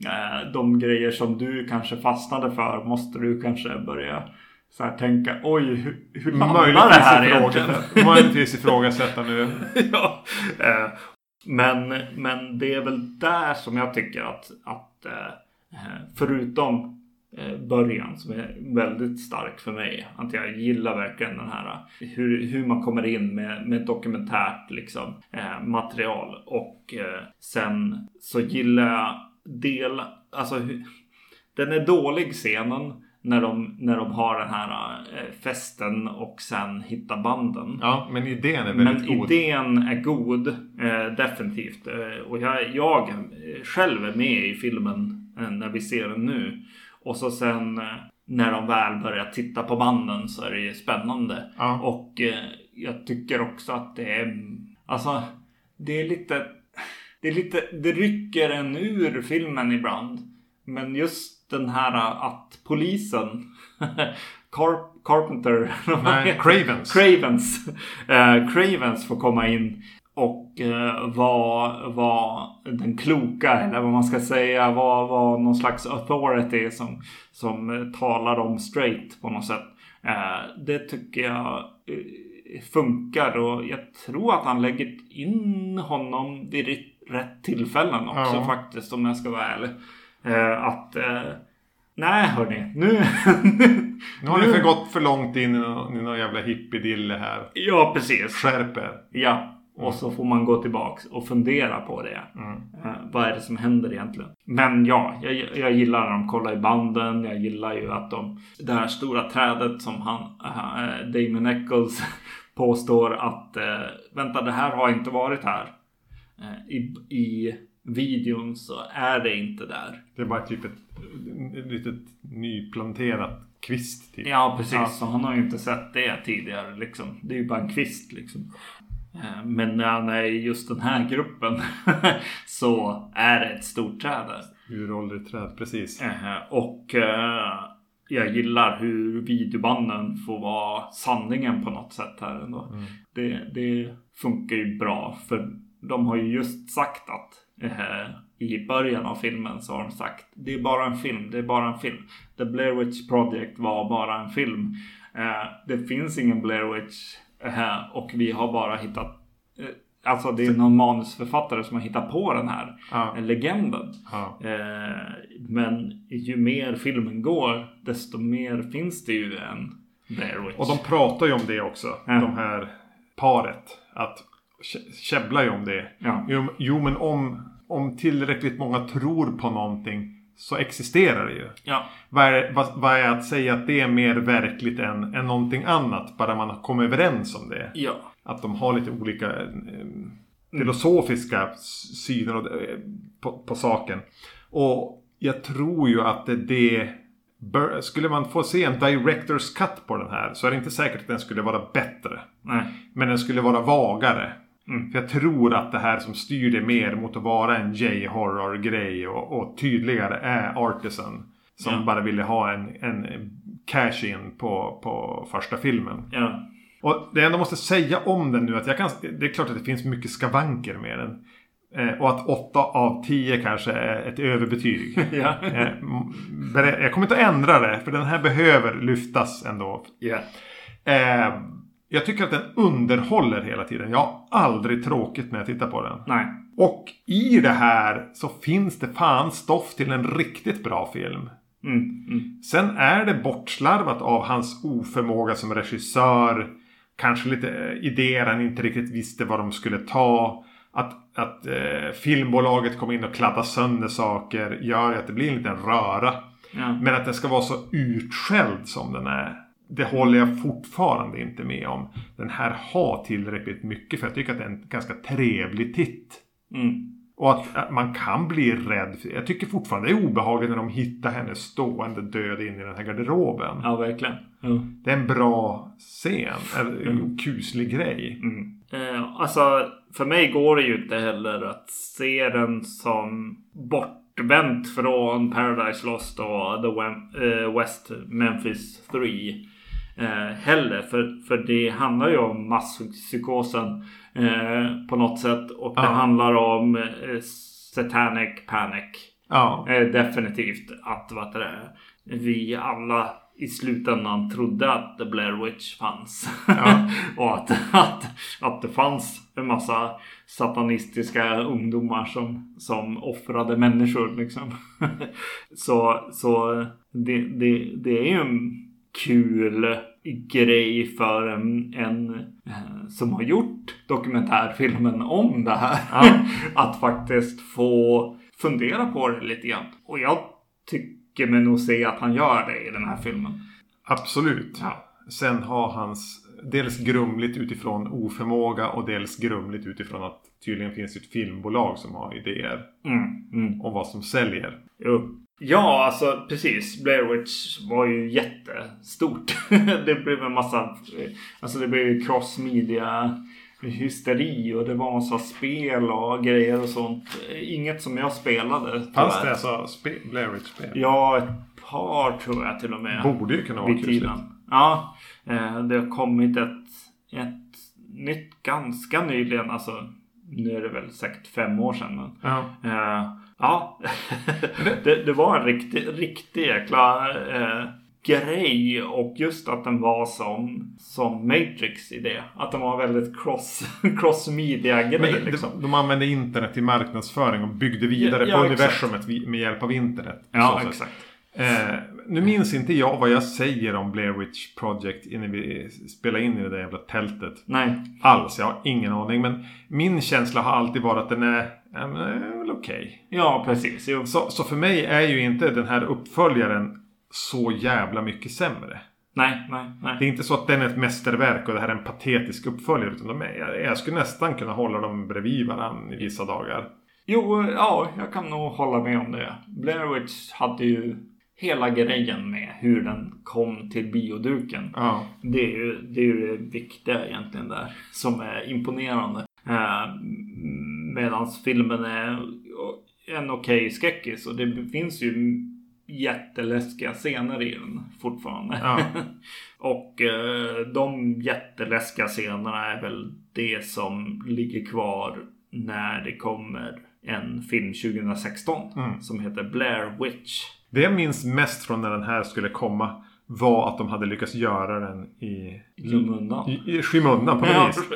B: eh, de grejer som du kanske fastnade för måste du kanske börja så här tänka oj hur, hur landar det här egentligen?
A: möjligtvis ifrågasätta nu.
B: ja. eh, men, men det är väl där som jag tycker att, att eh, förutom eh, början som är väldigt stark för mig. Att jag gillar verkligen den här hur, hur man kommer in med, med dokumentärt liksom, eh, material. Och eh, sen så gillar jag del, alltså hur, den är dålig scenen när de, när de har den här eh, festen och sen hittar banden.
A: Ja, men idén är väldigt
B: Men
A: god.
B: idén är god, eh, definitivt. Eh, och jag, jag eh, själv är med i filmen eh, när vi ser den nu. Och så sen eh, när de väl börjar titta på banden så är det ju spännande.
A: Ja.
B: Och eh, jag tycker också att det är, alltså, det är lite, det är lite, det rycker en ur filmen ibland. Men just den här att polisen, Carp, Carpenter,
A: Nej, Cravens.
B: Cravens. Eh, Cravens får komma in och eh, vara var den kloka, eller vad man ska säga, vara var någon slags authority som, som eh, talar om straight på något sätt. Eh, det tycker jag eh, funkar och jag tror att han lägger in honom vid rätt- tillfällen också
A: Ja.
B: faktiskt om jag ska vara ärlig. Eh, att eh, Nej hörni, nu...
A: Nu har ni för gått för långt in i någon, i någon jävla hippiedille här.
B: ja precis.
A: Skärp er.
B: Ja, och så får man gå tillbaks och fundera på det.
A: Mm.
B: Eh, vad är det som händer egentligen? Men ja, jag, jag gillar när de kollar i banden. Jag gillar ju att de... Det här stora trädet som han, eh, Damon Eccles påstår att eh, vänta, det här har inte varit här. Eh, I, I videon så är det inte där.
A: Det är bara typ ett, ett litet nyplanterat kvist. Typ.
B: Ja, precis.
A: Ja.
B: Så han har ju inte sett det tidigare liksom. Det är ju bara en kvist liksom. Eh, Men när han är i just den här gruppen så är det ett stort träd där.
A: Uråldrigt träd, precis.
B: Eh, Och eh, jag gillar hur videobanden får vara sanningen på något sätt här ändå.
A: Mm.
B: Det, det funkar ju bra för de har ju just sagt att i början av filmen så har de sagt det är bara en film, det är bara en film. The Blair Witch Project var bara en film. Det finns ingen Blair Witch och vi har bara hittat eh, Alltså det är någon manusförfattare som har hittat på den här
A: Ja.
B: legenden.
A: Ja.
B: Eh, men ju mer filmen går desto mer finns det ju en Blair Witch.
A: Och de pratar ju om det också.
B: Ja.
A: De här paret. Att kä- käbblar ju om det. Jo, jo men om, om tillräckligt många tror på någonting så existerar det ju.
B: Ja.
A: Vad är, vad, vad är att säga att det är mer verkligt än, än någonting annat? Bara man kommer överens om det.
B: Ja.
A: Att de har lite olika eh, filosofiska s- syner och, eh, på, på saken. Och jag tror ju att det, det bör, skulle man få se en director's cut på den här så är det inte säkert att den skulle vara bättre.
B: Nej.
A: Men den skulle vara vagare. För jag tror att det här som styr det mer mot att vara en J-horror grej och, och tydligare är Artisan. Som
B: Ja.
A: bara ville ha en, en cash-in på, på första filmen.
B: Ja.
A: Och det jag ändå måste säga om den nu att jag kan, det är klart att det finns mycket skavanker med den. Eh, och att 8 av 10 kanske är ett överbetyg.
B: Ja.
A: eh, jag kommer inte att ändra det för den här behöver lyftas ändå. Eh, jag tycker att den underhåller hela tiden. Jag har aldrig tråkigt när jag tittar på den.
B: Nej.
A: Och i det här så finns det fan stoff till en riktigt bra film.
B: Mm. Mm.
A: Sen är det bortslarvat av hans oförmåga som regissör. Kanske lite eh, idéer han inte riktigt visste vad de skulle ta. Att, att eh, filmbolaget kom in och kladdade sönder saker gör ju att det blir en liten röra.
B: Ja.
A: Men att den ska vara så utskälld som den är. Det håller jag fortfarande inte med om. Den här har tillräckligt mycket för jag tycker att det är en ganska trevlig titt.
B: Mm.
A: Och att att man kan bli rädd. Jag tycker fortfarande det är obehagligt när de hittar henne stående död in i den här garderoben.
B: Ja, verkligen. Ja.
A: Det är en bra scen. En en kuslig grej.
B: Mm. Eh, alltså, för mig går det ju inte heller att se den som bortvänt från Paradise Lost och The eh, West Memphis 3. Eh, heller. För, för det handlar ju om masspsykosen eh, på något sätt. Och det
A: Ja.
B: handlar om eh, satanic panic.
A: Ja.
B: Eh, definitivt att vad det är, vi alla i slutändan trodde att The Blair Witch fanns.
A: Ja.
B: och att, att, att det fanns en massa satanistiska ungdomar som, som offrade människor. Liksom. så så det, det, det är ju en kul grej för en, en eh, som har gjort dokumentärfilmen om det här.
A: Ja.
B: att faktiskt få fundera på det lite grann. Och jag tycker mig nog se att han gör det i den här filmen.
A: Absolut.
B: Ja.
A: Sen har hans dels grumligt utifrån oförmåga och dels grumligt utifrån att tydligen finns ett filmbolag som har idéer
B: Mm, mm.
A: om vad som säljer.
B: Jo. Ja, alltså precis. Blair Witch var ju jättestort. det blev en massa, alltså det blev ju cross-media hysteri och det var massa spel och grejer och sånt. Inget som jag spelade.
A: Fanns det alltså Blair Witch-spel?
B: Ja, ett par tror jag till och med.
A: Borde ju kunna vara kusligt.
B: Ja, eh, det har kommit ett, ett nytt ganska nyligen. Alltså, nu är det väl säkert fem år sedan. Men,
A: Ja.
B: eh, ja, det, det var en riktig, riktig jäkla eh, grej. Och just att den var som, som Matrix i det. Att den var väldigt cross, cross media grej.
A: Det,
B: liksom.
A: de använde internet till marknadsföring och byggde vidare
B: Ja,
A: på
B: ja,
A: universumet med hjälp av internet.
B: Ja,
A: så sätt.
B: exakt.
A: Eh, nu minns inte jag vad jag säger om Blair Witch Project innan vi spelar in i det där jävla tältet.
B: Nej.
A: Alls, jag har ingen aning. Men min känsla har alltid varit att den är, ja, men, är väl okej.
B: Ja, precis.
A: Så, så för mig är ju inte den här uppföljaren så jävla mycket sämre.
B: Nej, nej, nej.
A: Det är inte så att den är ett mästerverk och det här är en patetisk uppföljare. Utan de är, jag, jag skulle nästan kunna hålla dem bredvid varandra i vissa dagar.
B: Jo, ja, jag kan nog hålla med om det. Blair Witch hade ju hela grejen med hur den kom till bioduken.
A: Ja.
B: Det är ju det, är ju det viktiga egentligen där som är imponerande. Eh, Medan filmen är en okej skräckis och det finns ju jätteläskiga scener i den fortfarande.
A: Ja.
B: och eh, de jätteläskiga scenerna är väl det som ligger kvar när det kommer en film 2016
A: Mm.
B: som heter Blair Witch.
A: Det jag minns mest från när den här skulle komma var att de hade lyckats göra den i,
B: Skymundan.
A: i, i skymundan på något vis.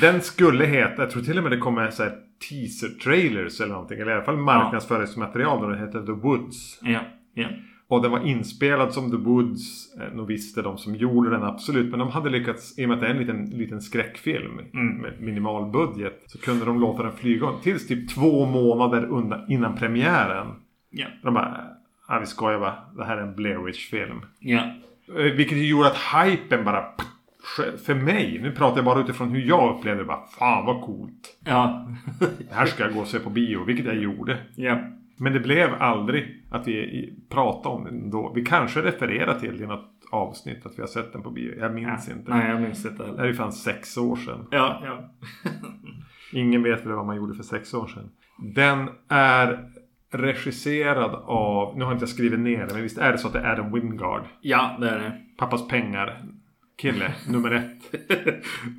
A: Den skulle heta, jag tror till och med det kommer så här teaser trailers eller någonting. Eller i alla fall marknadsföringsmaterial där den heter The Woods.
B: ja, ja.
A: Och den var inspelad som The Woods. Eh, Nog visste de som gjorde den absolut. Men de hade lyckats, i och med att det är en liten, liten skräckfilm
B: Mm.
A: med minimal budget. Så kunde de låta den flyga tills typ två månader undan, innan premiären.
B: Ja.
A: De bara, ah, vi skojar va. Det här är en Blair Witch-film.
B: Ja.
A: Eh, Vilket gjorde att hypen bara... För mig, nu pratar jag bara utifrån hur jag upplevde det. Bara, Fan vad coolt.
B: Ja.
A: Det här ska jag gå och se på bio. Vilket jag gjorde.
B: ja.
A: Men det blev aldrig att vi pratade om den då. Vi kanske refererar till i något avsnitt att vi har sett den på bio. Jag minns inte.
B: Nej, jag minns inte
A: Det
B: heller.
A: här är ju fan sex år sedan.
B: Ja, ja.
A: Ingen vet väl vad man gjorde för sex år sedan. Den är regisserad av, nu har inte jag skrivit ner det, men visst är det så att det är Adam Wingard.
B: Ja, det är det.
A: Pappas pengar. Kille, nummer ett.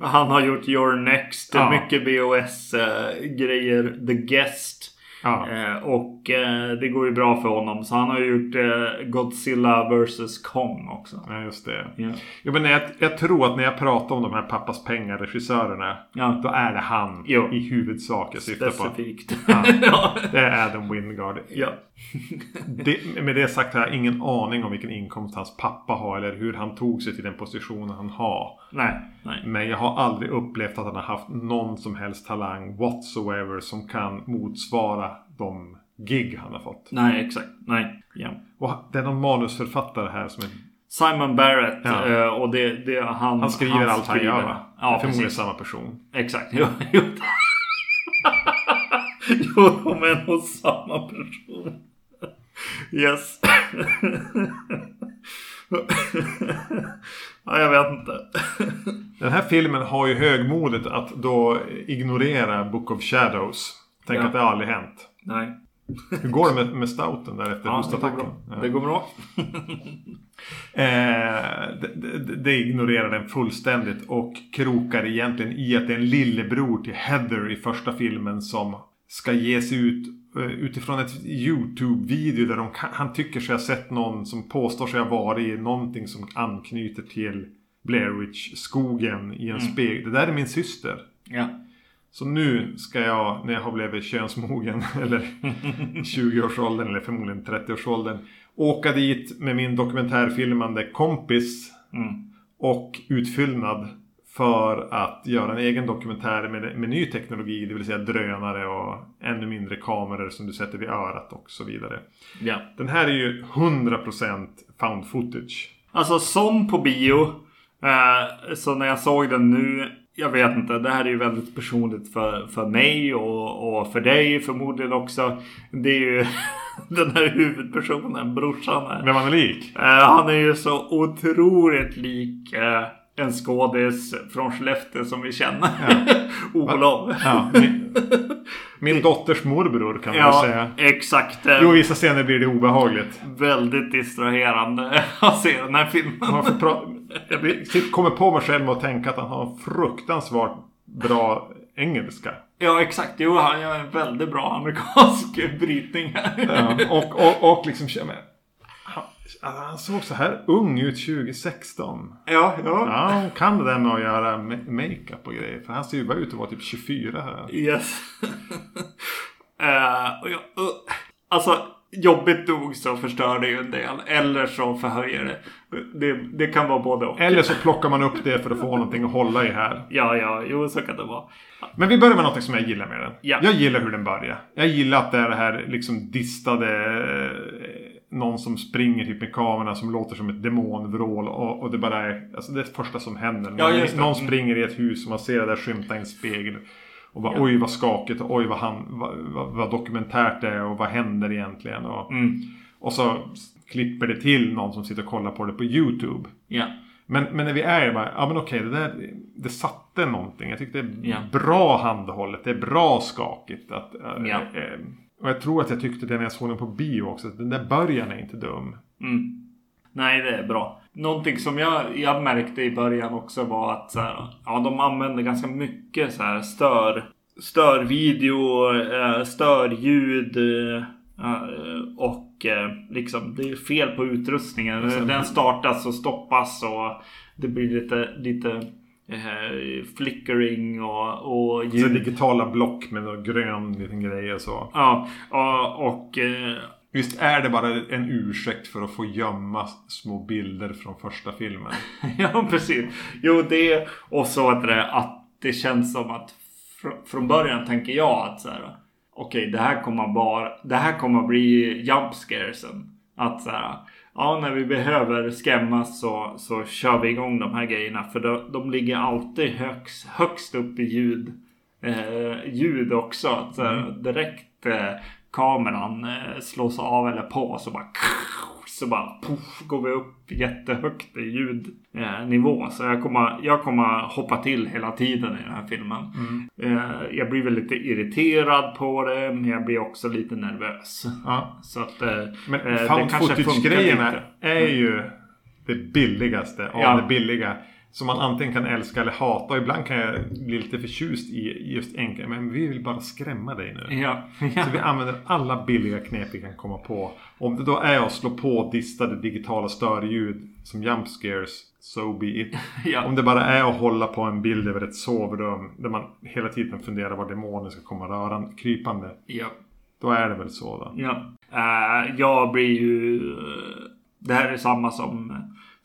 B: Han har gjort Your Next,
A: Ja.
B: mycket BOS-grejer. The Guest.
A: Ja.
B: Eh, och eh, det går ju bra för honom. Så han har ju gjort eh, Godzilla vs Kong också.
A: Ja, just det.
B: Ja.
A: Jo, men jag, jag tror att när jag pratar om de här pappas pengar-regissörerna.
B: Ja.
A: Då är det han
B: Jo.
A: i huvudsak jag syftar på.
B: Specifikt. Ja.
A: Det är Adam Wingard.
B: ja.
A: Det, med det sagt har jag ingen aning om vilken inkomst hans pappa har. Eller hur han tog sig till den positionen han har.
B: Nej, nej.
A: Men jag har aldrig upplevt att han har haft någon som helst talang whatsoever som kan motsvara de gig han har fått.
B: Nej, exakt. Nej. Ja.
A: Och det är någon manusförfattare här som är,
B: Simon Barrett.
A: Ja.
B: eh, och det, det han...
A: han skriver allt han gör va? Det är
B: Ja,
A: förmodligen samma person.
B: Exakt. Jo, jo. jo, de är nog samma person. Yes. ja, jag vet inte.
A: Den här filmen har ju högmodet att då ignorera Book of Shadows. Tänk
B: Ja.
A: att det aldrig hänt.
B: Nej.
A: Hur går det med, med stouten där efter
B: Ja, det går
A: hostattacken?
B: bra.
A: Ja.
B: Det går bra.
A: Eh, det, det, ignorerar den fullständigt och krokar egentligen i att det är en lillebror till Heather i första filmen som ska ges ut utifrån ett YouTube-video där de han tycker sig ha sett någon som påstår sig ha varit i någonting som anknyter till Blair Witch-skogen i en spegel. Det där är min syster.
B: Ja.
A: Så nu ska jag, när jag har blivit könsmogen, eller 20-årsåldern, eller förmodligen 30-årsåldern, åka dit med min dokumentärfilmande kompis
B: Mm.
A: och utfyllnad för att göra en egen dokumentär med, med ny teknologi, det vill säga drönare och ännu mindre kameror som du sätter vid örat och så vidare.
B: Ja.
A: Den här är ju 100% found footage.
B: Alltså som på bio. Eh, så när jag såg den nu. Jag vet inte. Det här är ju väldigt personligt för, för mig och, och för dig förmodligen också. Det är ju den här huvudpersonen, brorsan här.
A: Vem man är lik?
B: Eh, han är ju så otroligt lik eh, en skådis från Skellefteå som vi känner. Olof.
A: Ja, min, min dotters morbror kan man väl säga.
B: exakt.
A: Jo, vissa scener blir det obehagligt.
B: Väldigt distraherande att se den här filmen.
A: Man jag kommer på mig själv att tänka att han har en fruktansvärt bra engelska.
B: Ja exakt, jo han gör en väldigt bra amerikansk brytning här.
A: Ja, och, och, och liksom han, såg så här ung ut 2016.
B: Ja, ja.
A: Ja, han kan det där med att göra ma- makeup och grejer. För han ser ju bara ut att vara typ 24 här.
B: Yes. Eh, och jag, uh, alltså jobbigt nog så förstör det ju en del. Eller så förhöjer det. Det, det kan vara både och.
A: Eller så plockar man upp det för att få någonting att hålla i här.
B: Ja, ja, jo så kan det vara.
A: Men vi börjar med något som jag gillar med den.
B: Ja.
A: Jag gillar hur den börjar. Jag gillar att det är det här liksom distade... Någon som springer typ med kamerorna som låter som ett demonvrål. Och, och det bara är... Alltså det är det första som händer.
B: Ja,
A: någon,
B: just det.
A: någon
B: Mm.
A: springer i ett hus och man ser det där skymta i en spegel. Och bara
B: Ja.
A: oj vad skakigt och oj vad, han, vad, vad, vad dokumentärt det är och vad händer egentligen. Och,
B: Mm.
A: och så klipper det till någon som sitter och kollar på det på YouTube.
B: Ja.
A: Men, men när vi är bara, ja men okej, det där, det satte någonting. Jag tyckte det är
B: Ja.
A: bra handhållet, det är bra skakigt. Att, äh,
B: Ja.
A: Och jag tror att jag tyckte det när jag såg den på bio också, den där början är inte dum.
B: Mm. Nej, det är bra. Någonting som jag, jag märkte i början också var att så här, ja, de använder ganska mycket så här stör störvideo, eh, störljud eh, eh, och liksom det är fel på utrustningen. Den startas och stoppas och det blir lite, lite eh, flickering och, och
A: Så digitala block med någon grön liten grej och så.
B: Ja, och, och eh,
A: Visst är det bara en ursäkt för att få gömma små bilder från första filmen?
B: ja, precis. Jo, det och så att det, att det känns som att fr från början tänker jag att så här. Okej, okay, det här kommer bara. Det här kommer bli jump scaresen. Att så här. Ja, när vi behöver skrämmas så, så kör vi igång de här grejerna. För de, de ligger alltid högst, högst upp i ljud. Eh, ljud också. Så mm. direkt eh, kameran eh, slås av eller på så bara så bara puff, går vi upp jättehögt i ljudnivå. så jag kommer, jag kommer hoppa till hela tiden i den här filmen. Mm. Eh, jag blir väl lite irriterad på det, men jag blir också lite nervös.
A: Ja.
B: Så att, eh,
A: men found footage-grejerna är ju det billigaste av ja. det billiga. Som man antingen kan älska eller hata. Och ibland kan jag bli lite förtjust i just enkelt. Men vi vill bara skrämma dig nu.
B: Ja.
A: ja. Så vi använder alla billiga knep vi kan komma på. Om det då är att slå på distade digitala störljud som jump scares. So be it. ja. Om det bara är att hålla på en bild över ett sovrum. Där man hela tiden funderar var demonen ska komma rörande, krypande.
B: Ja.
A: Då är det väl så då.
B: Ja. Uh, jag blir ju... Det här är samma som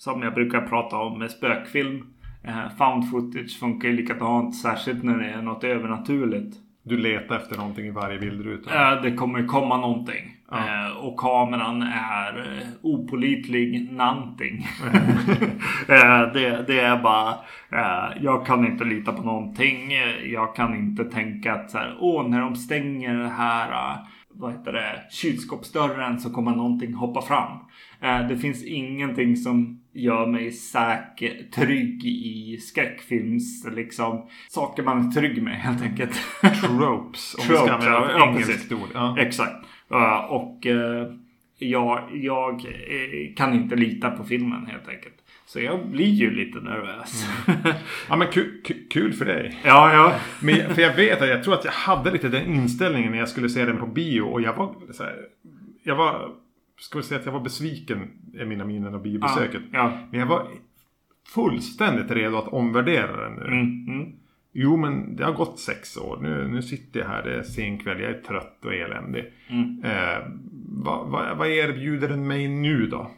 B: som jag brukar prata om med spökfilm. Eh, found footage funkar ju likadant, särskilt när det är något övernaturligt.
A: Du letar efter någonting i varje bildruta?
B: Eh, det kommer komma någonting. Ja. Eh, och kameran är opolitlig nanting. det, det, är bara, jag kan inte lita på någonting. Jag kan inte tänka att så här, åh, när de stänger det här vad heter det, kylskåpsdörren så kommer någonting hoppa fram. Det finns ingenting som gör mig säker, trygg i skräckfilms, liksom saker man är trygg med helt enkelt.
A: Tropes, om Tropes, vi ska ett engelskt ord.
B: Ja. Exakt. Uh, och uh, jag, jag kan inte lita på filmen helt enkelt. Så jag blir ju lite nervös.
A: Mm. Ja men kul, kul för dig.
B: Ja, ja.
A: Men, för jag vet att jag tror att jag hade lite den inställningen när jag skulle se den på bio. Och jag var så här, Jag var ska vi säga att jag var besviken i mina minnen av biobesöket.
B: Ja, ja.
A: Men jag var fullständigt redo att omvärdera den nu.
B: Mm, mm.
A: Jo men det har gått sex år. Nu, nu sitter jag här, det är sen kväll, jag är trött och eländig.
B: Mm.
A: Eh, vad, vad, vad erbjuder den mig nu då?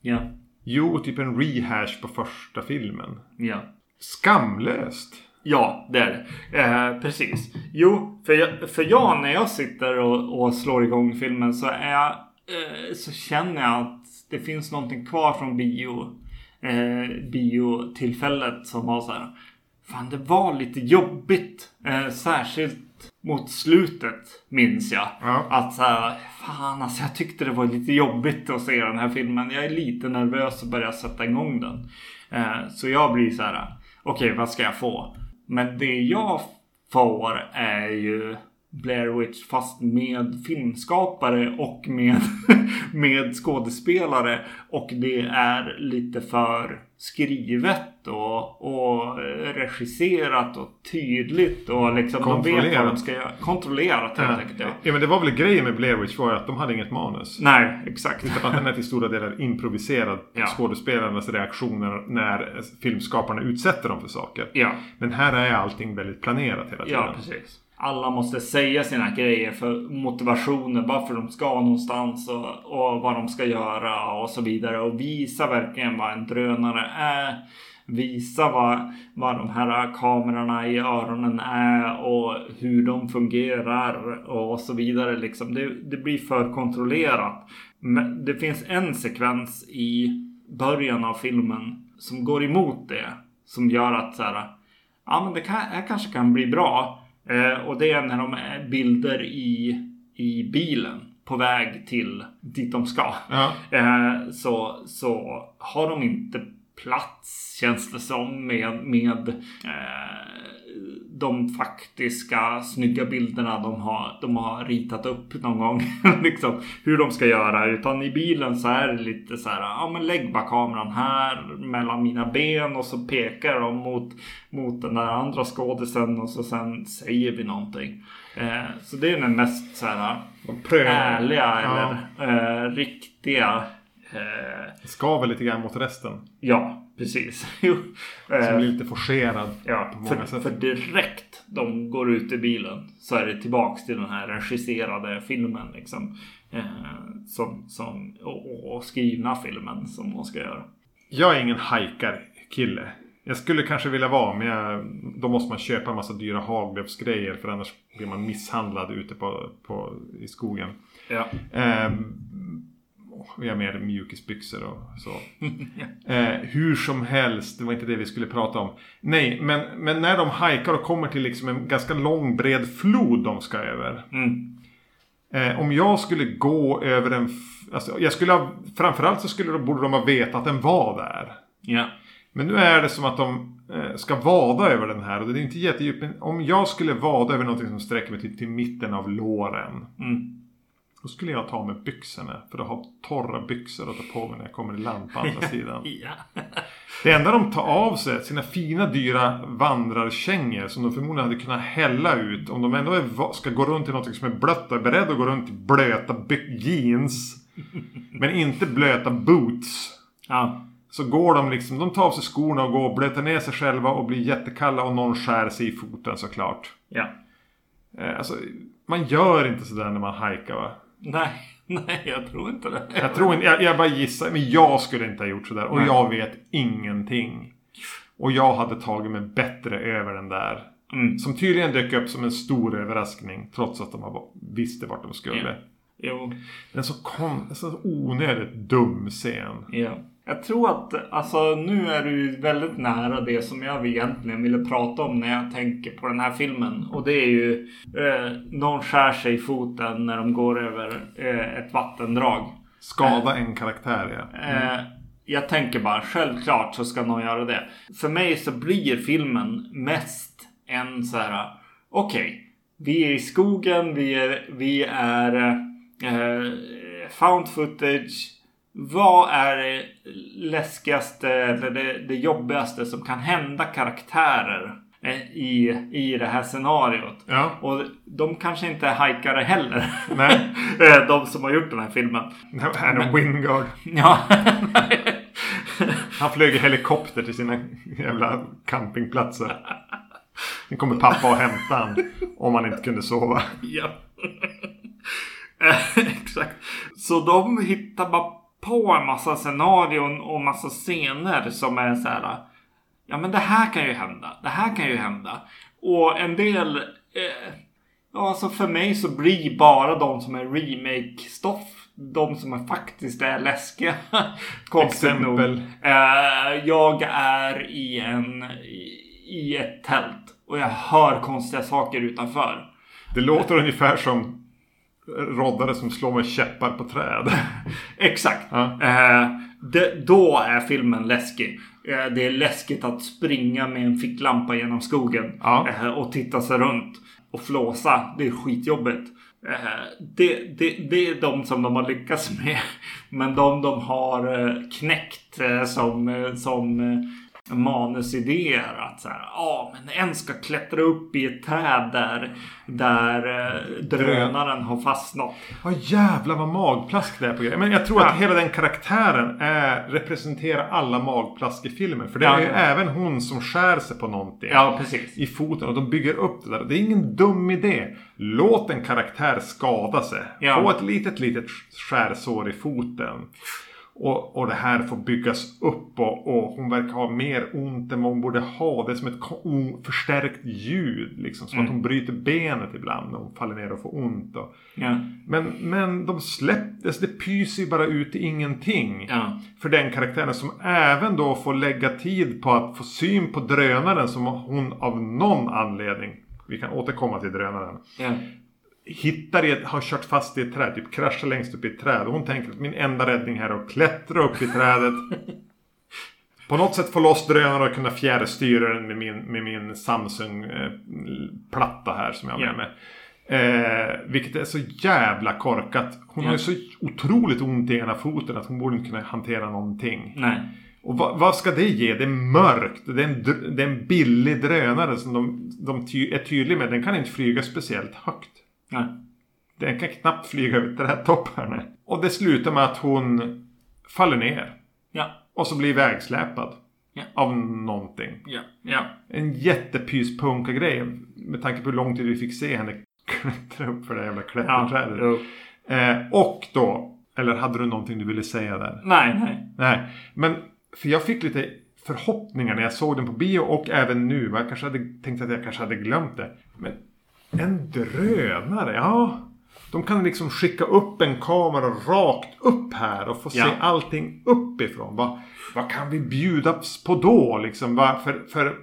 B: Ja.
A: Jo, typ en rehash på första filmen.
B: Ja.
A: Skamlöst.
B: Ja, det är det. Eh, precis. Jo, för jag, för jag när jag sitter och, och slår igång filmen så är jag Eh, så känner jag att det finns någonting kvar från bio, eh, biotillfället som var så här. Fan, det var lite jobbigt. Eh, särskilt mot slutet minns jag.
A: Ja.
B: Att så här, fan alltså jag tyckte det var lite jobbigt att se den här filmen. Jag är lite nervös att börja sätta igång den. Eh, så jag blir så här, okej okay, vad ska jag få? Men det jag får är ju Blair Witch fast med filmskapare och med, med skådespelare. Och det är lite för skrivet och, och regisserat och tydligt och liksom de vet vad de ska göra. Kontrollerat helt
A: ja.
B: enkelt. Ja.
A: ja men det var väl grejen med Blair Witch var att de hade inget manus.
B: Nej exakt.
A: Utan att den är till stora delar improviserad. Ja. Skådespelarnas reaktioner när filmskaparna utsätter dem för saker.
B: Ja.
A: Men här är allting väldigt planerat hela tiden.
B: Ja precis alla måste säga sina grejer för motivationen, varför de ska någonstans och, och vad de ska göra och så vidare. Och visa verkligen vad en drönare är. Visa vad, vad de här kamerorna i öronen är och hur de fungerar och så vidare. Liksom. Det, det blir för kontrollerat. Men det finns en sekvens i början av filmen som går emot det. Som gör att så här, ja men det, kan, kanske kan bli bra. Eh, och det är när de är bilder i, i bilen på väg till dit de ska.
A: Ja.
B: Eh, så, så har de inte plats känns det som med, med eh, de faktiska snygga bilderna de har, de har ritat upp någon gång. liksom hur de ska göra. Utan i bilen så är det lite så här. Ja men lägg bara kameran här mellan mina ben och så pekar de mot, mot den där andra skådisen och så sen säger vi någonting. Eh, så det är den mest så här ärliga ja. eller eh, riktiga
A: Eh, Skaver lite grann mot resten.
B: Ja, precis.
A: Som blir eh, lite forcerad.
B: Ja, för, sätt. för direkt de går ut i bilen så är det tillbaks till den här regisserade filmen. Liksom, eh, som, som, och, och, skrivna filmen som de ska göra.
A: Jag är ingen hajkar-kille. Jag skulle kanske vilja vara men jag, då måste man köpa en massa dyra haglöfsgrejer för annars blir man misshandlad ute på, på, i skogen.
B: Ja.
A: Eh, vi har mer mjukisbyxor och så. eh, hur som helst, det var inte det vi skulle prata om. Nej, men, men när de hajkar och kommer till liksom en ganska lång bred flod de ska över.
B: Mm.
A: Eh, om jag skulle gå över en... Alltså, jag skulle ha, framförallt så skulle, borde de ha vetat att den var där.
B: Ja.
A: Men nu är det som att de eh, ska vada över den här. Och det är inte jättedjupt. Om jag skulle vada över någonting som sträcker mig till, till mitten av låren.
B: Mm.
A: Då skulle jag ta med byxorna för att ha torra byxor att ta på mig när jag kommer i land på andra sidan.
B: ja.
A: Det enda de tar av sig, sina fina dyra vandrarkängor som de förmodligen hade kunnat hälla ut. Om de ändå är, ska gå runt i något som är blött och är beredda att gå runt i blöta jeans. men inte blöta boots.
B: Ja.
A: Så går de liksom, de tar av sig skorna och går och blöter ner sig själva och blir jättekalla och någon skär sig i foten såklart.
B: Ja.
A: Eh, alltså, man gör inte sådär när man hajkar va?
B: Nej, nej jag tror inte det.
A: Jag tror inte, jag, jag bara gissar. Men jag skulle inte ha gjort sådär. Och nej. jag vet ingenting. Och jag hade tagit mig bättre över den där.
B: Mm.
A: Som tydligen dök upp som en stor överraskning. Trots att de visste vart de skulle.
B: Ja. Jo.
A: En så, kon, så onödigt dum scen.
B: Ja. Jag tror att alltså, nu är du väldigt nära det som jag egentligen ville prata om när jag tänker på den här filmen. Och det är ju eh, någon skär sig i foten när de går över eh, ett vattendrag.
A: Skada eh, en karaktär ja.
B: Mm. Eh, jag tänker bara självklart så ska någon göra det. För mig så blir filmen mest en så här. Okej, okay, vi är i skogen, vi är, vi är eh, found footage vad är det läskigaste eller det, det jobbigaste som kan hända karaktärer eh, i, i det här scenariot?
A: Ja.
B: Och de kanske inte är hajkare heller.
A: Nej.
B: Eh, de som har gjort den här filmen.
A: Adam Wingard.
B: Ja.
A: Han flög i helikopter till sina jävla campingplatser. Nu kommer pappa och hämta han om han inte kunde sova.
B: Ja. Exakt. Så de hittar bara på en massa scenarion och massa scener som är så här. Ja men det här kan ju hända. Det här kan ju hända. Och en del. Eh, ja alltså för mig så blir bara de som är remake-stoff. De som är faktiskt är läskiga.
A: Exempel.
B: Eh, jag är i en. I, I ett tält. Och jag hör konstiga saker utanför.
A: Det låter ungefär som roddare som slår med käppar på träd.
B: Exakt.
A: Ja.
B: Eh, det, då är filmen läskig. Eh, det är läskigt att springa med en ficklampa genom skogen.
A: Ja.
B: Eh, och titta sig runt. Och flåsa. Det är skitjobbigt. Eh, det, det, det är de som de har lyckats med. Men de de har eh, knäckt eh, som, som manusidéer. Att så här, ja men en ska klättra upp i ett träd där, där eh, drönaren har fastnat.
A: Ja jävlar vad magplask det är på grejer. Men jag tror ja. att hela den karaktären är, representerar alla magplask i filmen. För det är ju ja. även hon som skär sig på någonting.
B: Ja, precis.
A: I foten och de bygger upp det där. Det är ingen dum idé. Låt en karaktär skada sig. Få ett litet litet skärsår i foten. Och, och det här får byggas upp och, och hon verkar ha mer ont än vad hon borde ha. Det är som ett förstärkt ljud. Liksom, som mm. att hon bryter benet ibland när hon faller ner och får ont. Och.
B: Ja.
A: Men, men de släpptes, det pyser ju bara ut i ingenting.
B: Ja.
A: För den karaktären som även då får lägga tid på att få syn på drönaren som hon av någon anledning vi kan återkomma till drönaren.
B: Ja
A: hittar ett, har kört fast i ett träd, typ kraschar längst upp i ett träd. Och hon tänker att min enda räddning här är att klättra upp i trädet. på något sätt få loss drönare och kunna fjärrstyra den med min, med min Samsung-platta här som jag har med mig. Eh, vilket är så jävla korkat. Hon
B: Ja.
A: har ju så otroligt ont i ena foten att hon borde inte kunna hantera någonting.
B: Nej.
A: Och vad, vad ska det ge? Det är mörkt. Det är en, det är en billig drönare som de, de ty, är tydliga med. Den kan inte flyga speciellt högt.
B: Nej.
A: Den kan knappt flyga över trädtopparna. Och det slutar med att hon faller ner.
B: Ja.
A: Och så blir vägsläpad.
B: Ja.
A: Av någonting.
B: Ja. Ja.
A: En jättepyspunka grej Med tanke på hur lång tid vi fick se henne klättra upp för det jävla
B: Ja.
A: klätterträdet.
B: Jo.
A: eh, och då. Eller hade du någonting du ville säga där?
B: Nej, nej.
A: Nej, men för jag fick lite förhoppningar när jag såg den på bio och även nu. Jag kanske hade tänkt att jag kanske hade glömt det. Men en drönare, ja. De kan liksom skicka upp en kamera rakt upp här och få
B: Ja.
A: se allting uppifrån. Vad, vad kan vi bjudas på då? Liksom, va? För, för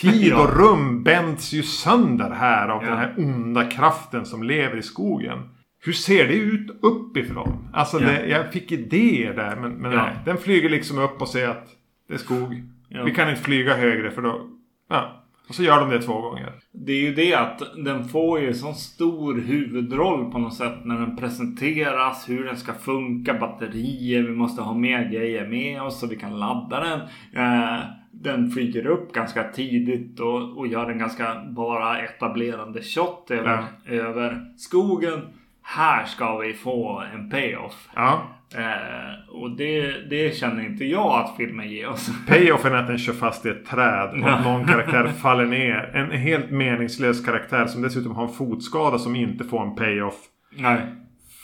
A: tid och rum bänds ju sönder här av
B: Ja.
A: den här onda kraften som lever i skogen. Hur ser det ut uppifrån? Alltså
B: Ja.
A: det, jag fick idéer där men, men nej. Den flyger liksom upp och ser att det är skog. Vi kan inte flyga högre för då... Ja. Och så gör de det två gånger.
B: Det är ju det att den får ju sån stor huvudroll på något sätt när den presenteras. Hur den ska funka, batterier, vi måste ha mer grejer med oss så vi kan ladda den. Eh, den flyger upp ganska tidigt och, och gör en ganska bara etablerande shot över, över skogen. Här ska vi få en payoff.
A: Ja.
B: Eh, och det, det känner inte jag att filmen ger oss.
A: Payoffen är att den kör fast i ett träd och att någon karaktär faller ner. En helt meningslös karaktär som dessutom har en fotskada som inte får en payoff.
B: Nej.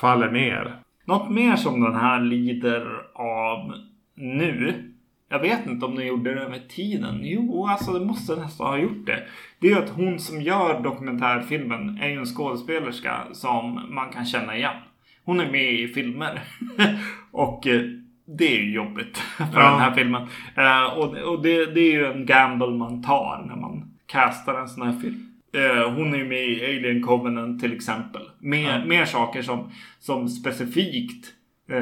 A: Faller ner.
B: Något mer som den här lider av nu. Jag vet inte om den gjorde det med tiden. Jo, alltså det måste nästan ha gjort det. Det är ju att hon som gör dokumentärfilmen är ju en skådespelerska som man kan känna igen. Hon är med i filmer. och eh, det är ju jobbigt för
A: Ja.
B: den här filmen. Eh, och det, är ju en gamble man tar när man castar en sån här film. Eh, hon är ju med i Alien Covenant till exempel. Mer, mer saker som, som specifikt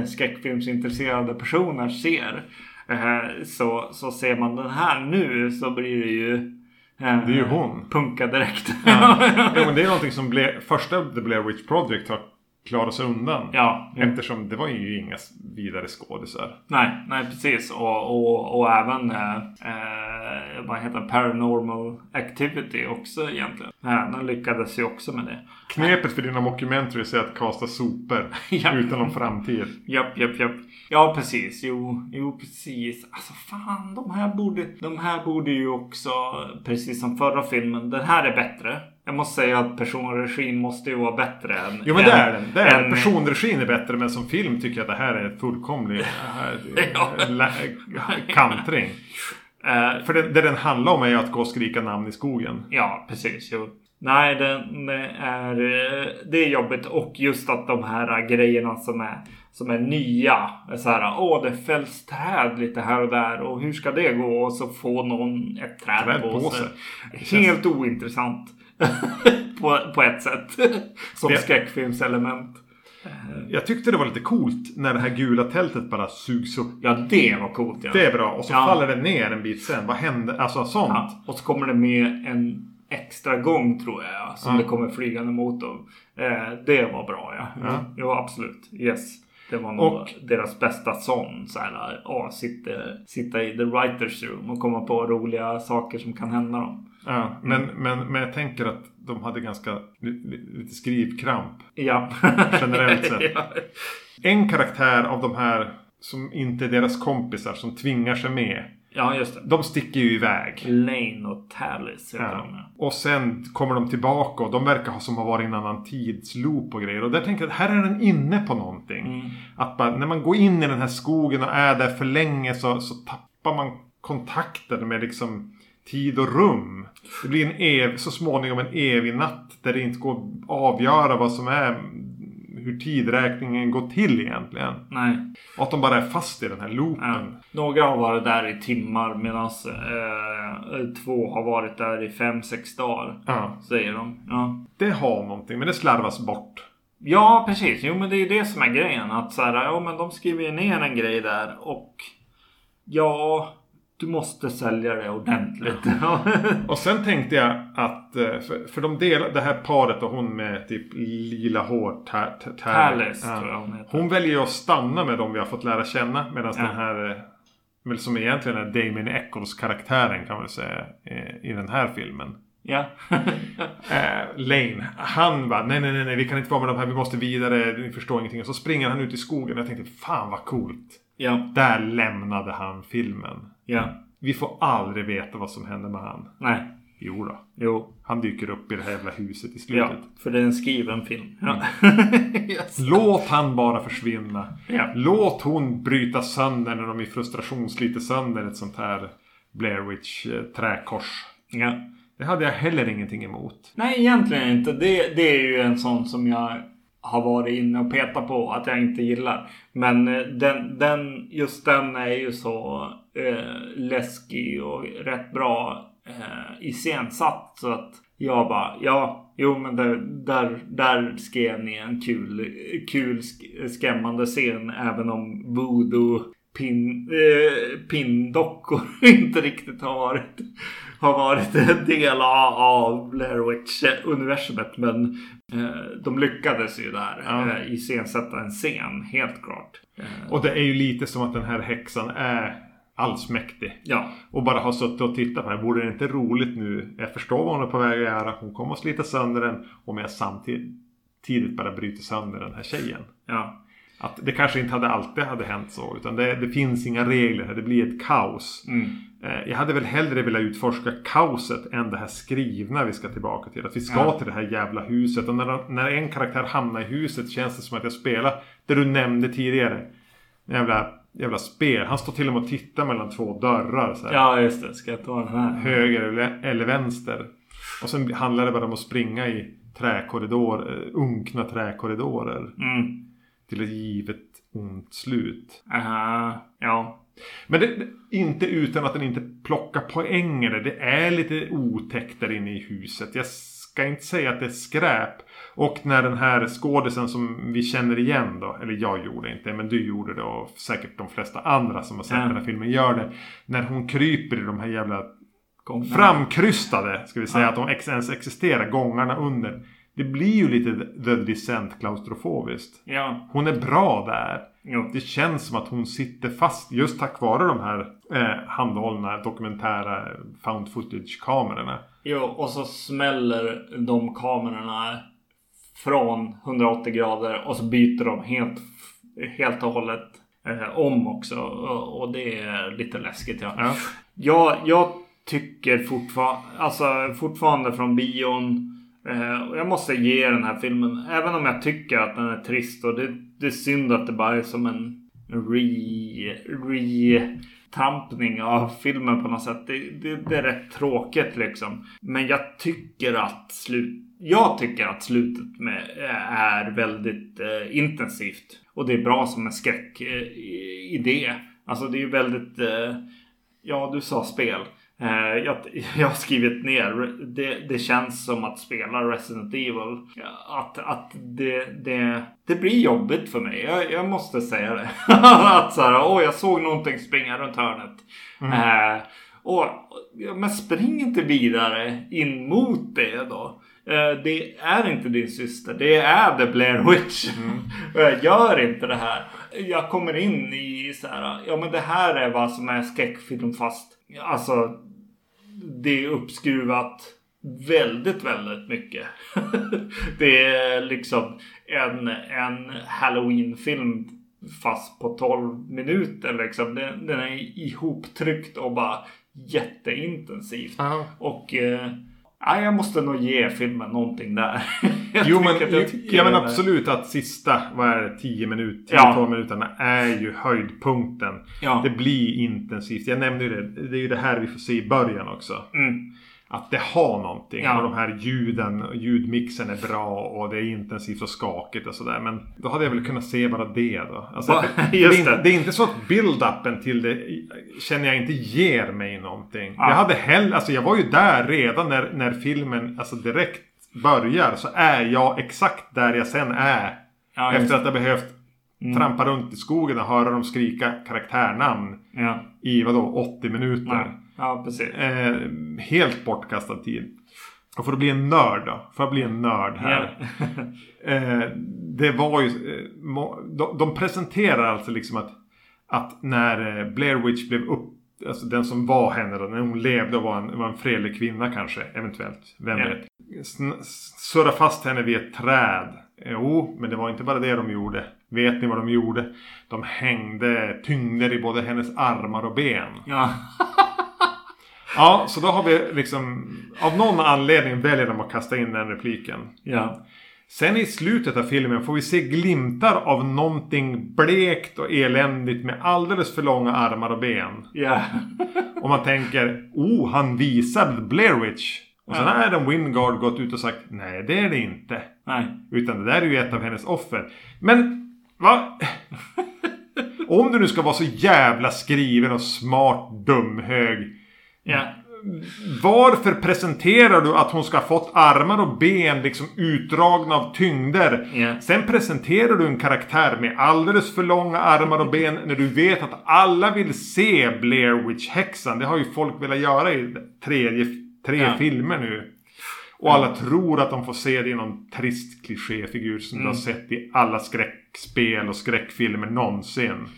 B: skräckfilmsintresserade personer ser. Eh, så, så ser man den här nu så blir det ju eh,
A: Det är ju hon.
B: punka direkt.
A: Ja. Jo, men det är någonting som ble, första The Blair Witch Project har klarat sig undan.
B: ja.
A: Eftersom det var ju inga vidare skådisar.
B: Nej, nej precis. Och, och, och även eh, eh, vad heter? Paranormal Activity också egentligen. Ja, den lyckades ju också med det.
A: Knepet för dina mockumentaries är att kasta sopor utan någon framtid.
B: Japp, japp, japp. Ja, precis. Jo, jo, precis. Alltså fan, de här borde, de här borde ju också, precis som förra filmen, den här är bättre. Jag måste säga att personregin måste ju vara bättre än...
A: Jo men
B: än,
A: det är den. Det är
B: än-
A: Personregin är bättre men som film tycker jag att det här är fullkomlig lä- kantring.
B: Eh,
A: För det, det den handlar om är ju att gå och skrika namn i skogen.
B: Ja, precis. Jo. Nej, den är, eh, det är jobbigt. Och just att de här grejerna som är, som är nya. är Så här, åh, det fälls träd lite här och där. Och hur ska det gå? Och så får någon ett träd,
A: Träd
B: på, sig. Helt ointressant. på, på ett sätt. som
A: Det-
B: skräckfilmselement.
A: Jag tyckte det var lite coolt när det här gula tältet bara sugs upp.
B: Ja, det var coolt. Ja.
A: Det är bra. Och så
B: Ja.
A: faller det ner en bit sen. Vad händer? Alltså sånt.
B: Ja, och så kommer det med en extra gång tror jag. ja, Som
A: Ja.
B: det kommer flygande mot dem. Eh, det var bra ja.
A: Ja.
B: ja. Jo absolut. Yes. Det var nog
A: Och-
B: deras bästa sån. Så här, ja, sitta, sitta i the writers room och komma på roliga saker som kan hända dem.
A: Ja, men, men, men jag tänker att de hade ganska li- li- lite skrivkramp.
B: Ja.
A: Generellt sett.
B: ja.
A: En karaktär av de här som inte är deras kompisar som tvingar sig med.
B: ja, just det.
A: De sticker ju iväg.
B: Lane och Talis heter
A: Ja.
B: de.
A: Och sen kommer de tillbaka och de verkar ha som har varit i en annan tidsloop och grejer. Och där tänker jag att här är den inne på någonting.
B: Mm.
A: Att bara, när man går in i den här skogen och är där för länge så, så tappar man kontakten med liksom tid och rum. Det blir en ev, så småningom en evig natt där det inte går att avgöra vad som är hur tidräkningen går till egentligen.
B: Nej.
A: Och att de bara är fast i den här
B: Ja.
A: loopen.
B: Några har varit där i timmar medan eh, två har varit där i fem, sex dagar.
A: Ja.
B: Säger de. Ja.
A: Det har någonting men det slarvas bort.
B: Ja, precis. Jo, men det är ju det som är grejen. Att så här, ja, men de skriver ju ner en grej där och ja, du måste sälja det ordentligt.
A: Och sen tänkte jag att, eh, för, för de delar, det här paret och hon med typ lila hår, Ta- Ta-
B: Talis,
A: ja.
B: tror jag hon heter.
A: Hon väljer ju att stanna med dem vi har fått lära känna. Medan
B: Ja.
A: den här, eh, väl som egentligen är Damien Eccles karaktären kan man säga eh, i den här filmen.
B: ja.
A: Eh, Lane, han bara nej, nej, nej, nej, vi kan inte vara med de här, vi måste vidare, ni förstår ingenting. Och så springer han ut i skogen och jag tänkte, fan vad coolt.
B: ja.
A: Där lämnade han filmen.
B: Ja.
A: Vi får aldrig veta vad som händer med han.
B: Nej.
A: Jo då.
B: Jo.
A: Han dyker upp i det här jävla huset i
B: Ja.
A: slutet.
B: För det är en skriven film. Ja. yes.
A: Låt han bara försvinna.
B: Ja.
A: Låt hon bryta sönder när de i frustration sliter sönder ett sånt här Blair Witch eh, träkors.
B: ja.
A: Det hade jag heller ingenting emot.
B: Nej, egentligen inte. Det, det är ju en sån som jag har varit inne och petat på att jag inte gillar. Men eh, den, den, just den är ju så eh, läskig och rätt bra eh, iscensatt. Så att jag bara, ja, jo men där, där, där skrev ni en kul, kul sk- skrämmande scen. Även om voodoo pin, eh, pindockor inte riktigt har varit, har varit en del av, av Blair Witch-universumet. Men eh, de lyckades ju där
A: Ja.
B: eh, iscensätta en scen, helt klart. Eh,
A: Och det är ju lite som att den här häxan är allsmäktig.
B: ja,
A: Och bara ha suttit och tittat på det här. Vore det inte roligt nu? Jag förstår vad hon är på väg att göra. Hon kommer att slita sönder den. Om jag samtidigt bara bryter sönder den här tjejen.
B: ja,
A: Att det kanske inte hade alltid hade hänt så. Utan det, det finns inga regler här. Det blir ett kaos.
B: mm,
A: Eh, Jag hade väl hellre velat utforska kaoset än det här skrivna vi ska tillbaka till. Att vi ska
B: Ja.
A: till det här jävla huset. Och när, när en karaktär hamnar i huset känns det som att jag spelar det du nämnde tidigare. Jävla, jävla spel. Han står till och med och tittar mellan två dörrar. Så här.
B: ja, just det. Ska jag ta den här?
A: Höger eller, vänster. Och sen handlar det bara om att springa i träkorridor, eh, unkna träkorridorer.
B: Mm,
A: Till ett givet ont slut.
B: aha, ja,
A: Men det, inte utan att den inte plockar poänger. Det är lite otäckt där inne i huset. Jag ska inte säga att det är skräp. Och när den här skådisen som vi känner igen då. Eller jag gjorde inte men du gjorde det och säkert de flesta andra som har sett
B: Ja.
A: den här filmen gör det. När hon kryper i de här jävla
B: gångna.
A: framkrystade, ska vi säga,
B: Ja.
A: att de ex ens existerar, gångarna under. Det blir ju lite The Descent klaustrofobiskt.
B: Ja,
A: Hon är bra där.
B: jo.
A: Det känns som att hon sitter fast just tack vare de här eh, handhållna dokumentära found footage-kamerorna.
B: Jo, och så smäller de kamerorna från 180 grader och så byter de helt, helt och hållet eh, om också. Och, och det är lite läskigt ja.
A: Ja.
B: Jag, jag tycker fortfarande, alltså fortfarande från bion. Eh, jag måste ge den här filmen, även om jag tycker att den är trist och det, det är synd att det bara är som en re, re trampning av filmen på något sätt. Det, det, det är rätt tråkigt liksom. Men jag tycker att slut jag tycker att slutet med, är väldigt eh, intensivt. Och det är bra som en skräckidé. Alltså det är ju väldigt... Eh, ja, du sa spel. Eh, jag, jag har skrivit ner. Det, det känns som att spela Resident Evil. Att, att det, det, det blir jobbigt för mig. Jag, jag måste säga det. att så här, åh jag såg någonting springa runt hörnet. Eh, och, men spring inte vidare in mot det då. Eh, det är inte din syster. Det är The Blair Witch. Mm. Gör inte det här. Jag kommer in i så här. Ja men det här är vad som är skräckfilm fast. Alltså. Det är uppskruvat väldigt, väldigt mycket. det är liksom en, en Halloween-film fast på 12 minuter liksom. Den, den är ihoptryckt och bara jätteintensivt.
A: Ja.
B: Och eh, ja, jag måste nog ge filmen någonting där.
A: Jo men,
B: jag
A: ja, men absolut att sista, vad är det, 10 minuter,
B: Ja.
A: 12 minuterna är ju höjdpunkten.
B: Ja.
A: Det blir intensivt. Jag nämnde ju det, det är ju det här vi får se i början också.
B: Mm.
A: Att det har någonting.
B: Ja.
A: Och de här ljuden, ljudmixen är bra och det är intensivt och skakigt och sådär. Men då hade jag väl kunnat se bara det då. Alltså,
B: Va? Just
A: det, är,
B: det.
A: är inte så att build-upen till det känner jag inte ger mig någonting.
B: Ja.
A: Jag hade hellre, alltså jag var ju där redan när, när filmen alltså direkt börjar. Så är jag exakt där jag sen är.
B: Ja,
A: efter att ha behövt Trampa runt i skogen och höra dem skrika karaktärnamn i vadå 80 minuter.
B: Ja, precis.
A: Eh, helt bortkastad tid. Och för att bli en nörd då. För att bli en nörd här. Eh, det var ju... Eh, de, de presenterar alltså liksom att, att när eh, Blair Witch blev upp... Alltså den som var henne då, när hon levde och var en, var en fredlig kvinna kanske, eventuellt. Vem
B: Ja.
A: vet. Surra fast henne vid ett träd. Jo, men det var inte bara det de gjorde. Vet ni vad de gjorde? De hängde tyngder i både hennes armar och ben.
B: Ja.
A: Ja, så då har vi liksom... Av någon anledning väljer de att kasta in den repliken.
B: Ja.
A: Sen i slutet av filmen får vi se glimtar av någonting blekt och eländigt med alldeles för långa armar och ben.
B: Ja.
A: Och man tänker, oh, han visar Blair Witch. Och sen har Adam Wingard gått ut och sagt, nej det är det inte.
B: Nej.
A: Utan det där är ju ett av hennes offer. Men, va? Om du nu ska vara så jävla skriven och smart dumhög.
B: Ja.
A: Varför presenterar du att hon ska ha fått armar och ben liksom utdragna av tyngder?
B: Ja.
A: Sen presenterar du en karaktär med alldeles för långa armar och ben när du vet att alla vill se Blair Witch-häxan. Det har ju folk velat göra i tredje, tre
B: Ja.
A: filmer nu. Och alla tror att de får se det i någon trist klichéfigur som
B: Mm.
A: du har sett i alla skräckspel och skräckfilmer någonsin.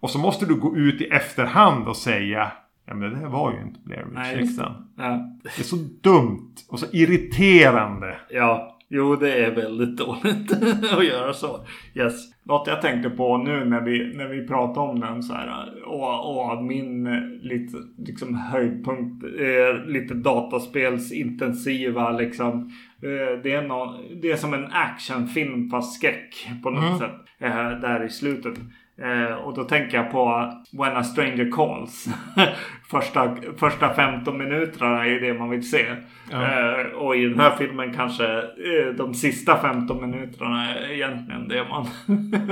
A: Och så måste du gå ut i efterhand och säga Ja men det där var ju inte Blair. Witch-häxan.
B: Ja.
A: Det är så dumt och så irriterande.
B: Ja, jo det är väldigt dåligt att göra så. Yes. Något jag tänkte på nu när vi, när vi pratar om den så här. Och, och min eh, lite liksom höjdpunkt är lite dataspelsintensiva liksom. Eh, Det är, nå det är som en actionfilm fast skräck på något
A: Mm.
B: sätt. eh, Där i slutet. Eh, och då tänker jag på When a stranger calls. första, första 15 minuterna är det man vill se.
A: Ja.
B: Eh, och i den här filmen kanske eh, de sista 15 minuterna är egentligen det man,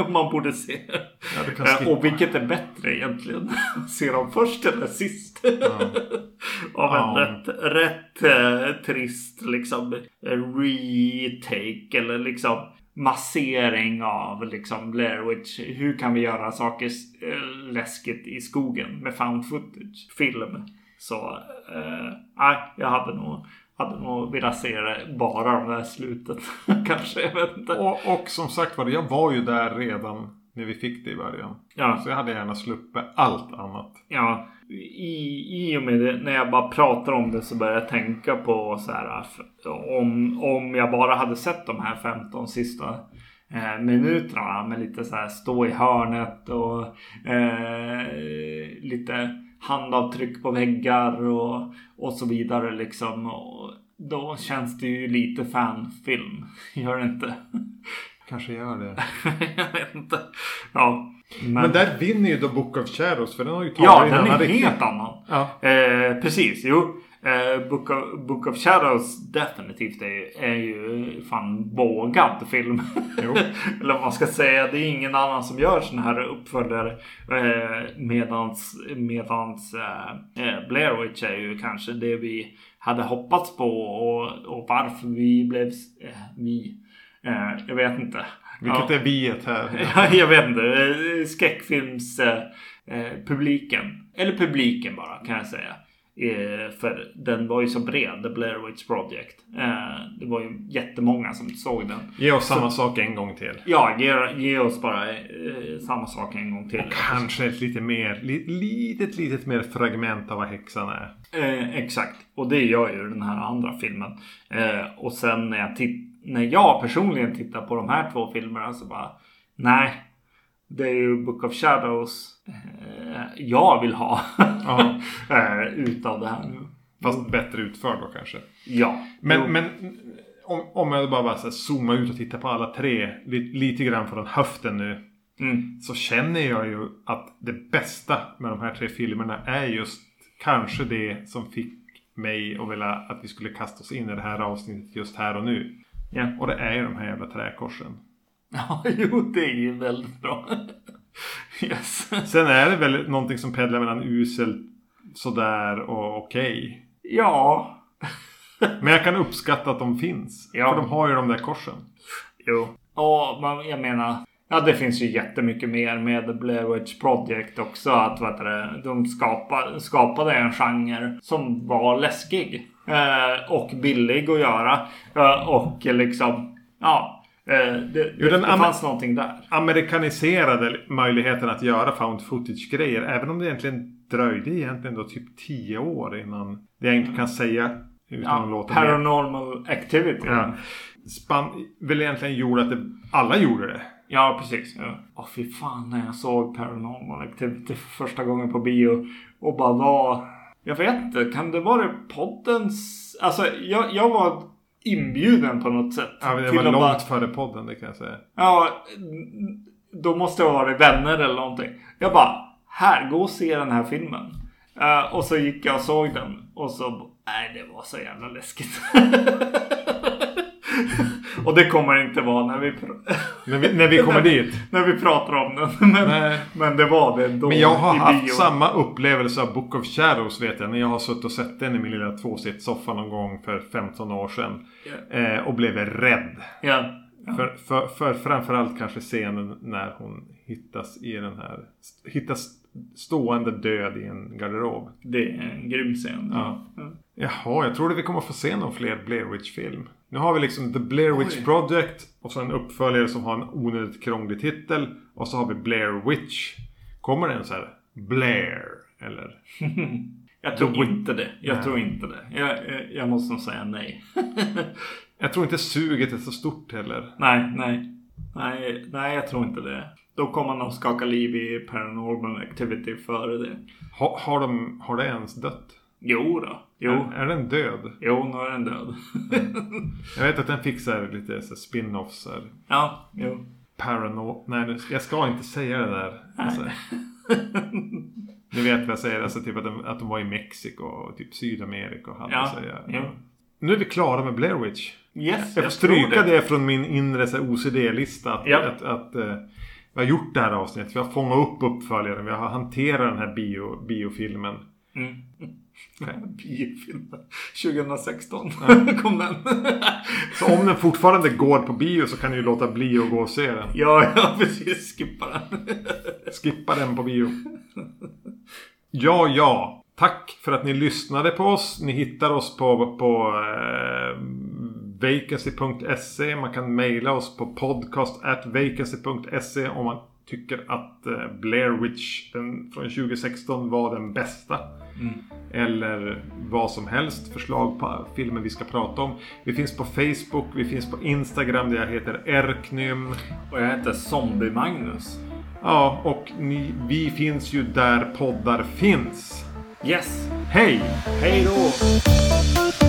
B: man borde se.
A: Ja,
B: Eh, och vilket är bättre egentligen? Se dem först eller sist? Av en
A: Ja.
B: rätt, rätt eh, trist liksom eh, retake eller liksom massering av liksom Blair Witch. Hur kan vi göra saker eh, läskigt i skogen med found footage film? Så eh, jag hade nog, hade nog velat se det bara de där slutet. Kanske, jag vet inte.
A: Och, och som sagt var, jag var ju där redan när vi fick det i början.
B: Ja.
A: Så jag hade gärna sluppit allt annat.
B: Ja, i, i och med det, när jag bara pratar om det så börjar jag tänka på så här. Om, om jag bara hade sett de här 15 sista eh, minuterna med lite så här stå i hörnet och eh, lite handavtryck på väggar och, och så vidare liksom. Och då känns det ju lite fanfilm. Gör det inte?
A: Kanske gör det.
B: jag vet inte. Ja. Men,
A: Men där vinner ju The Book of Shadows för den har ju tagit
B: ja,
A: en
B: den är
A: riktning.
B: helt annan.
A: Ja.
B: Eh, precis, jo. Eh, Book, of, Book of Shadows definitivt är, ju- är ju fan vågad film.
A: Jo.
B: Eller vad man ska säga. Det är ingen annan som gör såna här uppföljare. Eh, medans medans eh, eh, Blair Witch är ju kanske det vi hade hoppats på och, och varför vi blev... Eh, vi. Eh, jag vet inte.
A: Vilket
B: Ja.
A: är viet här.
B: Ja, jag vet inte. Eh, Skräckfilmspubliken. Eh, publiken. Eller publiken bara kan jag säga. Eh, för den var ju så bred, The Blair Witch Project. Eh, det var ju jättemånga som såg den.
A: Ge oss samma sak en gång till.
B: Ja, ge, ge oss bara eh, samma sak en gång till.
A: Kanske ett lite mer, li, litet, litet mer fragment av vad häxan är.
B: Eh, exakt. Och det gör ju den här andra filmen. Eh, och sen när jag, titt- när jag personligen tittar på de här två filmerna så bara Nej. Det är ju Book of Shadows eh, jag vill ha. Eh, utav det här nu.
A: Fast bättre utförd då kanske.
B: Ja.
A: Men,
B: Jo.
A: men om, om jag bara, bara så här zoomar ut och tittar på alla tre li, lite grann från höften nu.
B: Mm.
A: Så känner jag ju att det bästa med de här tre filmerna är just kanske det som fick mig att vilja att vi skulle kasta oss in i det här avsnittet just här och nu.
B: Ja.
A: Och det är ju de här jävla träkorsen.
B: ja, jo det är ju väldigt bra. yes.
A: Sen är det väl någonting som pendlar mellan uselt, sådär och okej.
B: Ja.
A: Men jag kan uppskatta att de finns.
B: Ja.
A: För de har ju de där korsen.
B: Jo. Ja, jag menar. Ja, det finns ju jättemycket mer med Blair Witch Project också. Att vet du, de skapade, skapade en genre som var läskig. Eh, och billig att göra. Eh, och liksom, ja. Eh, det,
A: Jo,
B: det
A: amer-
B: fanns någonting där.
A: Amerikaniserade möjligheten att göra found footage-grejer. Även om det egentligen dröjde egentligen då typ 10 år innan det jag inte kan säga utan
B: Ja,
A: låta
B: paranormal activity.
A: Ja. Span väl egentligen gjorde att det, alla gjorde det.
B: Ja, precis. Ja. Åh, fy fan när jag såg Paranormal Activity för första gången på bio. Och bara var... Jag vet inte, kan det vara poddens... Alltså, jag, jag var inbjuden på något sätt.
A: Ja, det var långt
B: bara-
A: före podden, det kan jag säga.
B: Ja, då måste jag varit vänner eller någonting. Jag bara, här, gå och se den här filmen. Eh, och så gick jag och såg den. Och så, nej det var så jävla läskigt. och det kommer inte vara när vi,
A: När vi, när vi kommer dit.
B: när vi pratar om den. Men,
A: Nej.
B: men det var det då
A: Men jag har haft
B: bio.
A: samma upplevelse av Book of Shadows vet jag. När jag har suttit och sett den i min lilla tvåsitssoffa någon gång för 15 år sedan. Eh, och blev rädd.
B: Ja.
A: För, för, för framförallt kanske scenen när hon hittas i den här... Hittas stående död i en garderob.
B: Det är en grym scen.
A: Ja. Jaha, jag trodde vi kommer få se någon fler Blair Witch-film. Nu har vi liksom The Blair Witch
B: Oj.
A: Project och så en uppföljare som har en onödigt krånglig titel. Och så har vi Blair Witch. Kommer det en så här Blair? Eller?
B: Jag tror
A: The
B: inte det. Jag
A: Nej.
B: tror inte det. Jag, jag, jag måste nog säga nej.
A: Jag tror inte suget är så stort heller.
B: Nej, nej. Nej, nej, jag tror inte det. Då kommer man nog skaka liv i Paranormal Activity före det.
A: Ha, har, de, har det ens dött?
B: Jo då. Jo.
A: Är, är den död?
B: Jo, nu är den död.
A: Jag vet att den fick så här lite så spin-offs.
B: Ja, jo.
A: Parano... Nej, jag ska inte säga det där. Alltså. Ni vet vad jag säger, alltså typ att de, att de var i Mexiko och typ Sydamerika och hade
B: Ja,
A: så här,
B: jo.
A: Nu är vi klara med Blair Witch.
B: Yes,
A: Jag får stryka det. från min inre OCD-lista. Att,
B: Ja.
A: att, att eh, vi har gjort det här avsnittet. Vi har fångat upp uppföljaren. Vi har hanterat den här bio, biofilmen.
B: Mm. Biofilmen. 2016 kom den.
A: Så om den fortfarande går på bio så kan ni ju låta bli att gå och se den.
B: ja, ja, precis. Skippa den.
A: Skippa den på bio. Ja, ja. Tack för att ni lyssnade på oss. Ni hittar oss på, på eh, vacancy.se. Man kan mejla oss på podcast vacancy.se om man tycker att eh, Blair Witch den, från 2016 var den bästa. Eller vad som helst. Förslag på filmer vi ska prata om. Vi finns på Facebook. Vi finns på Instagram där jag heter Erknym.
B: Och jag heter Zombie-Magnus.
A: Ja, och ni, vi finns ju där poddar finns.
B: Yes.
A: Hej!
B: Hej då!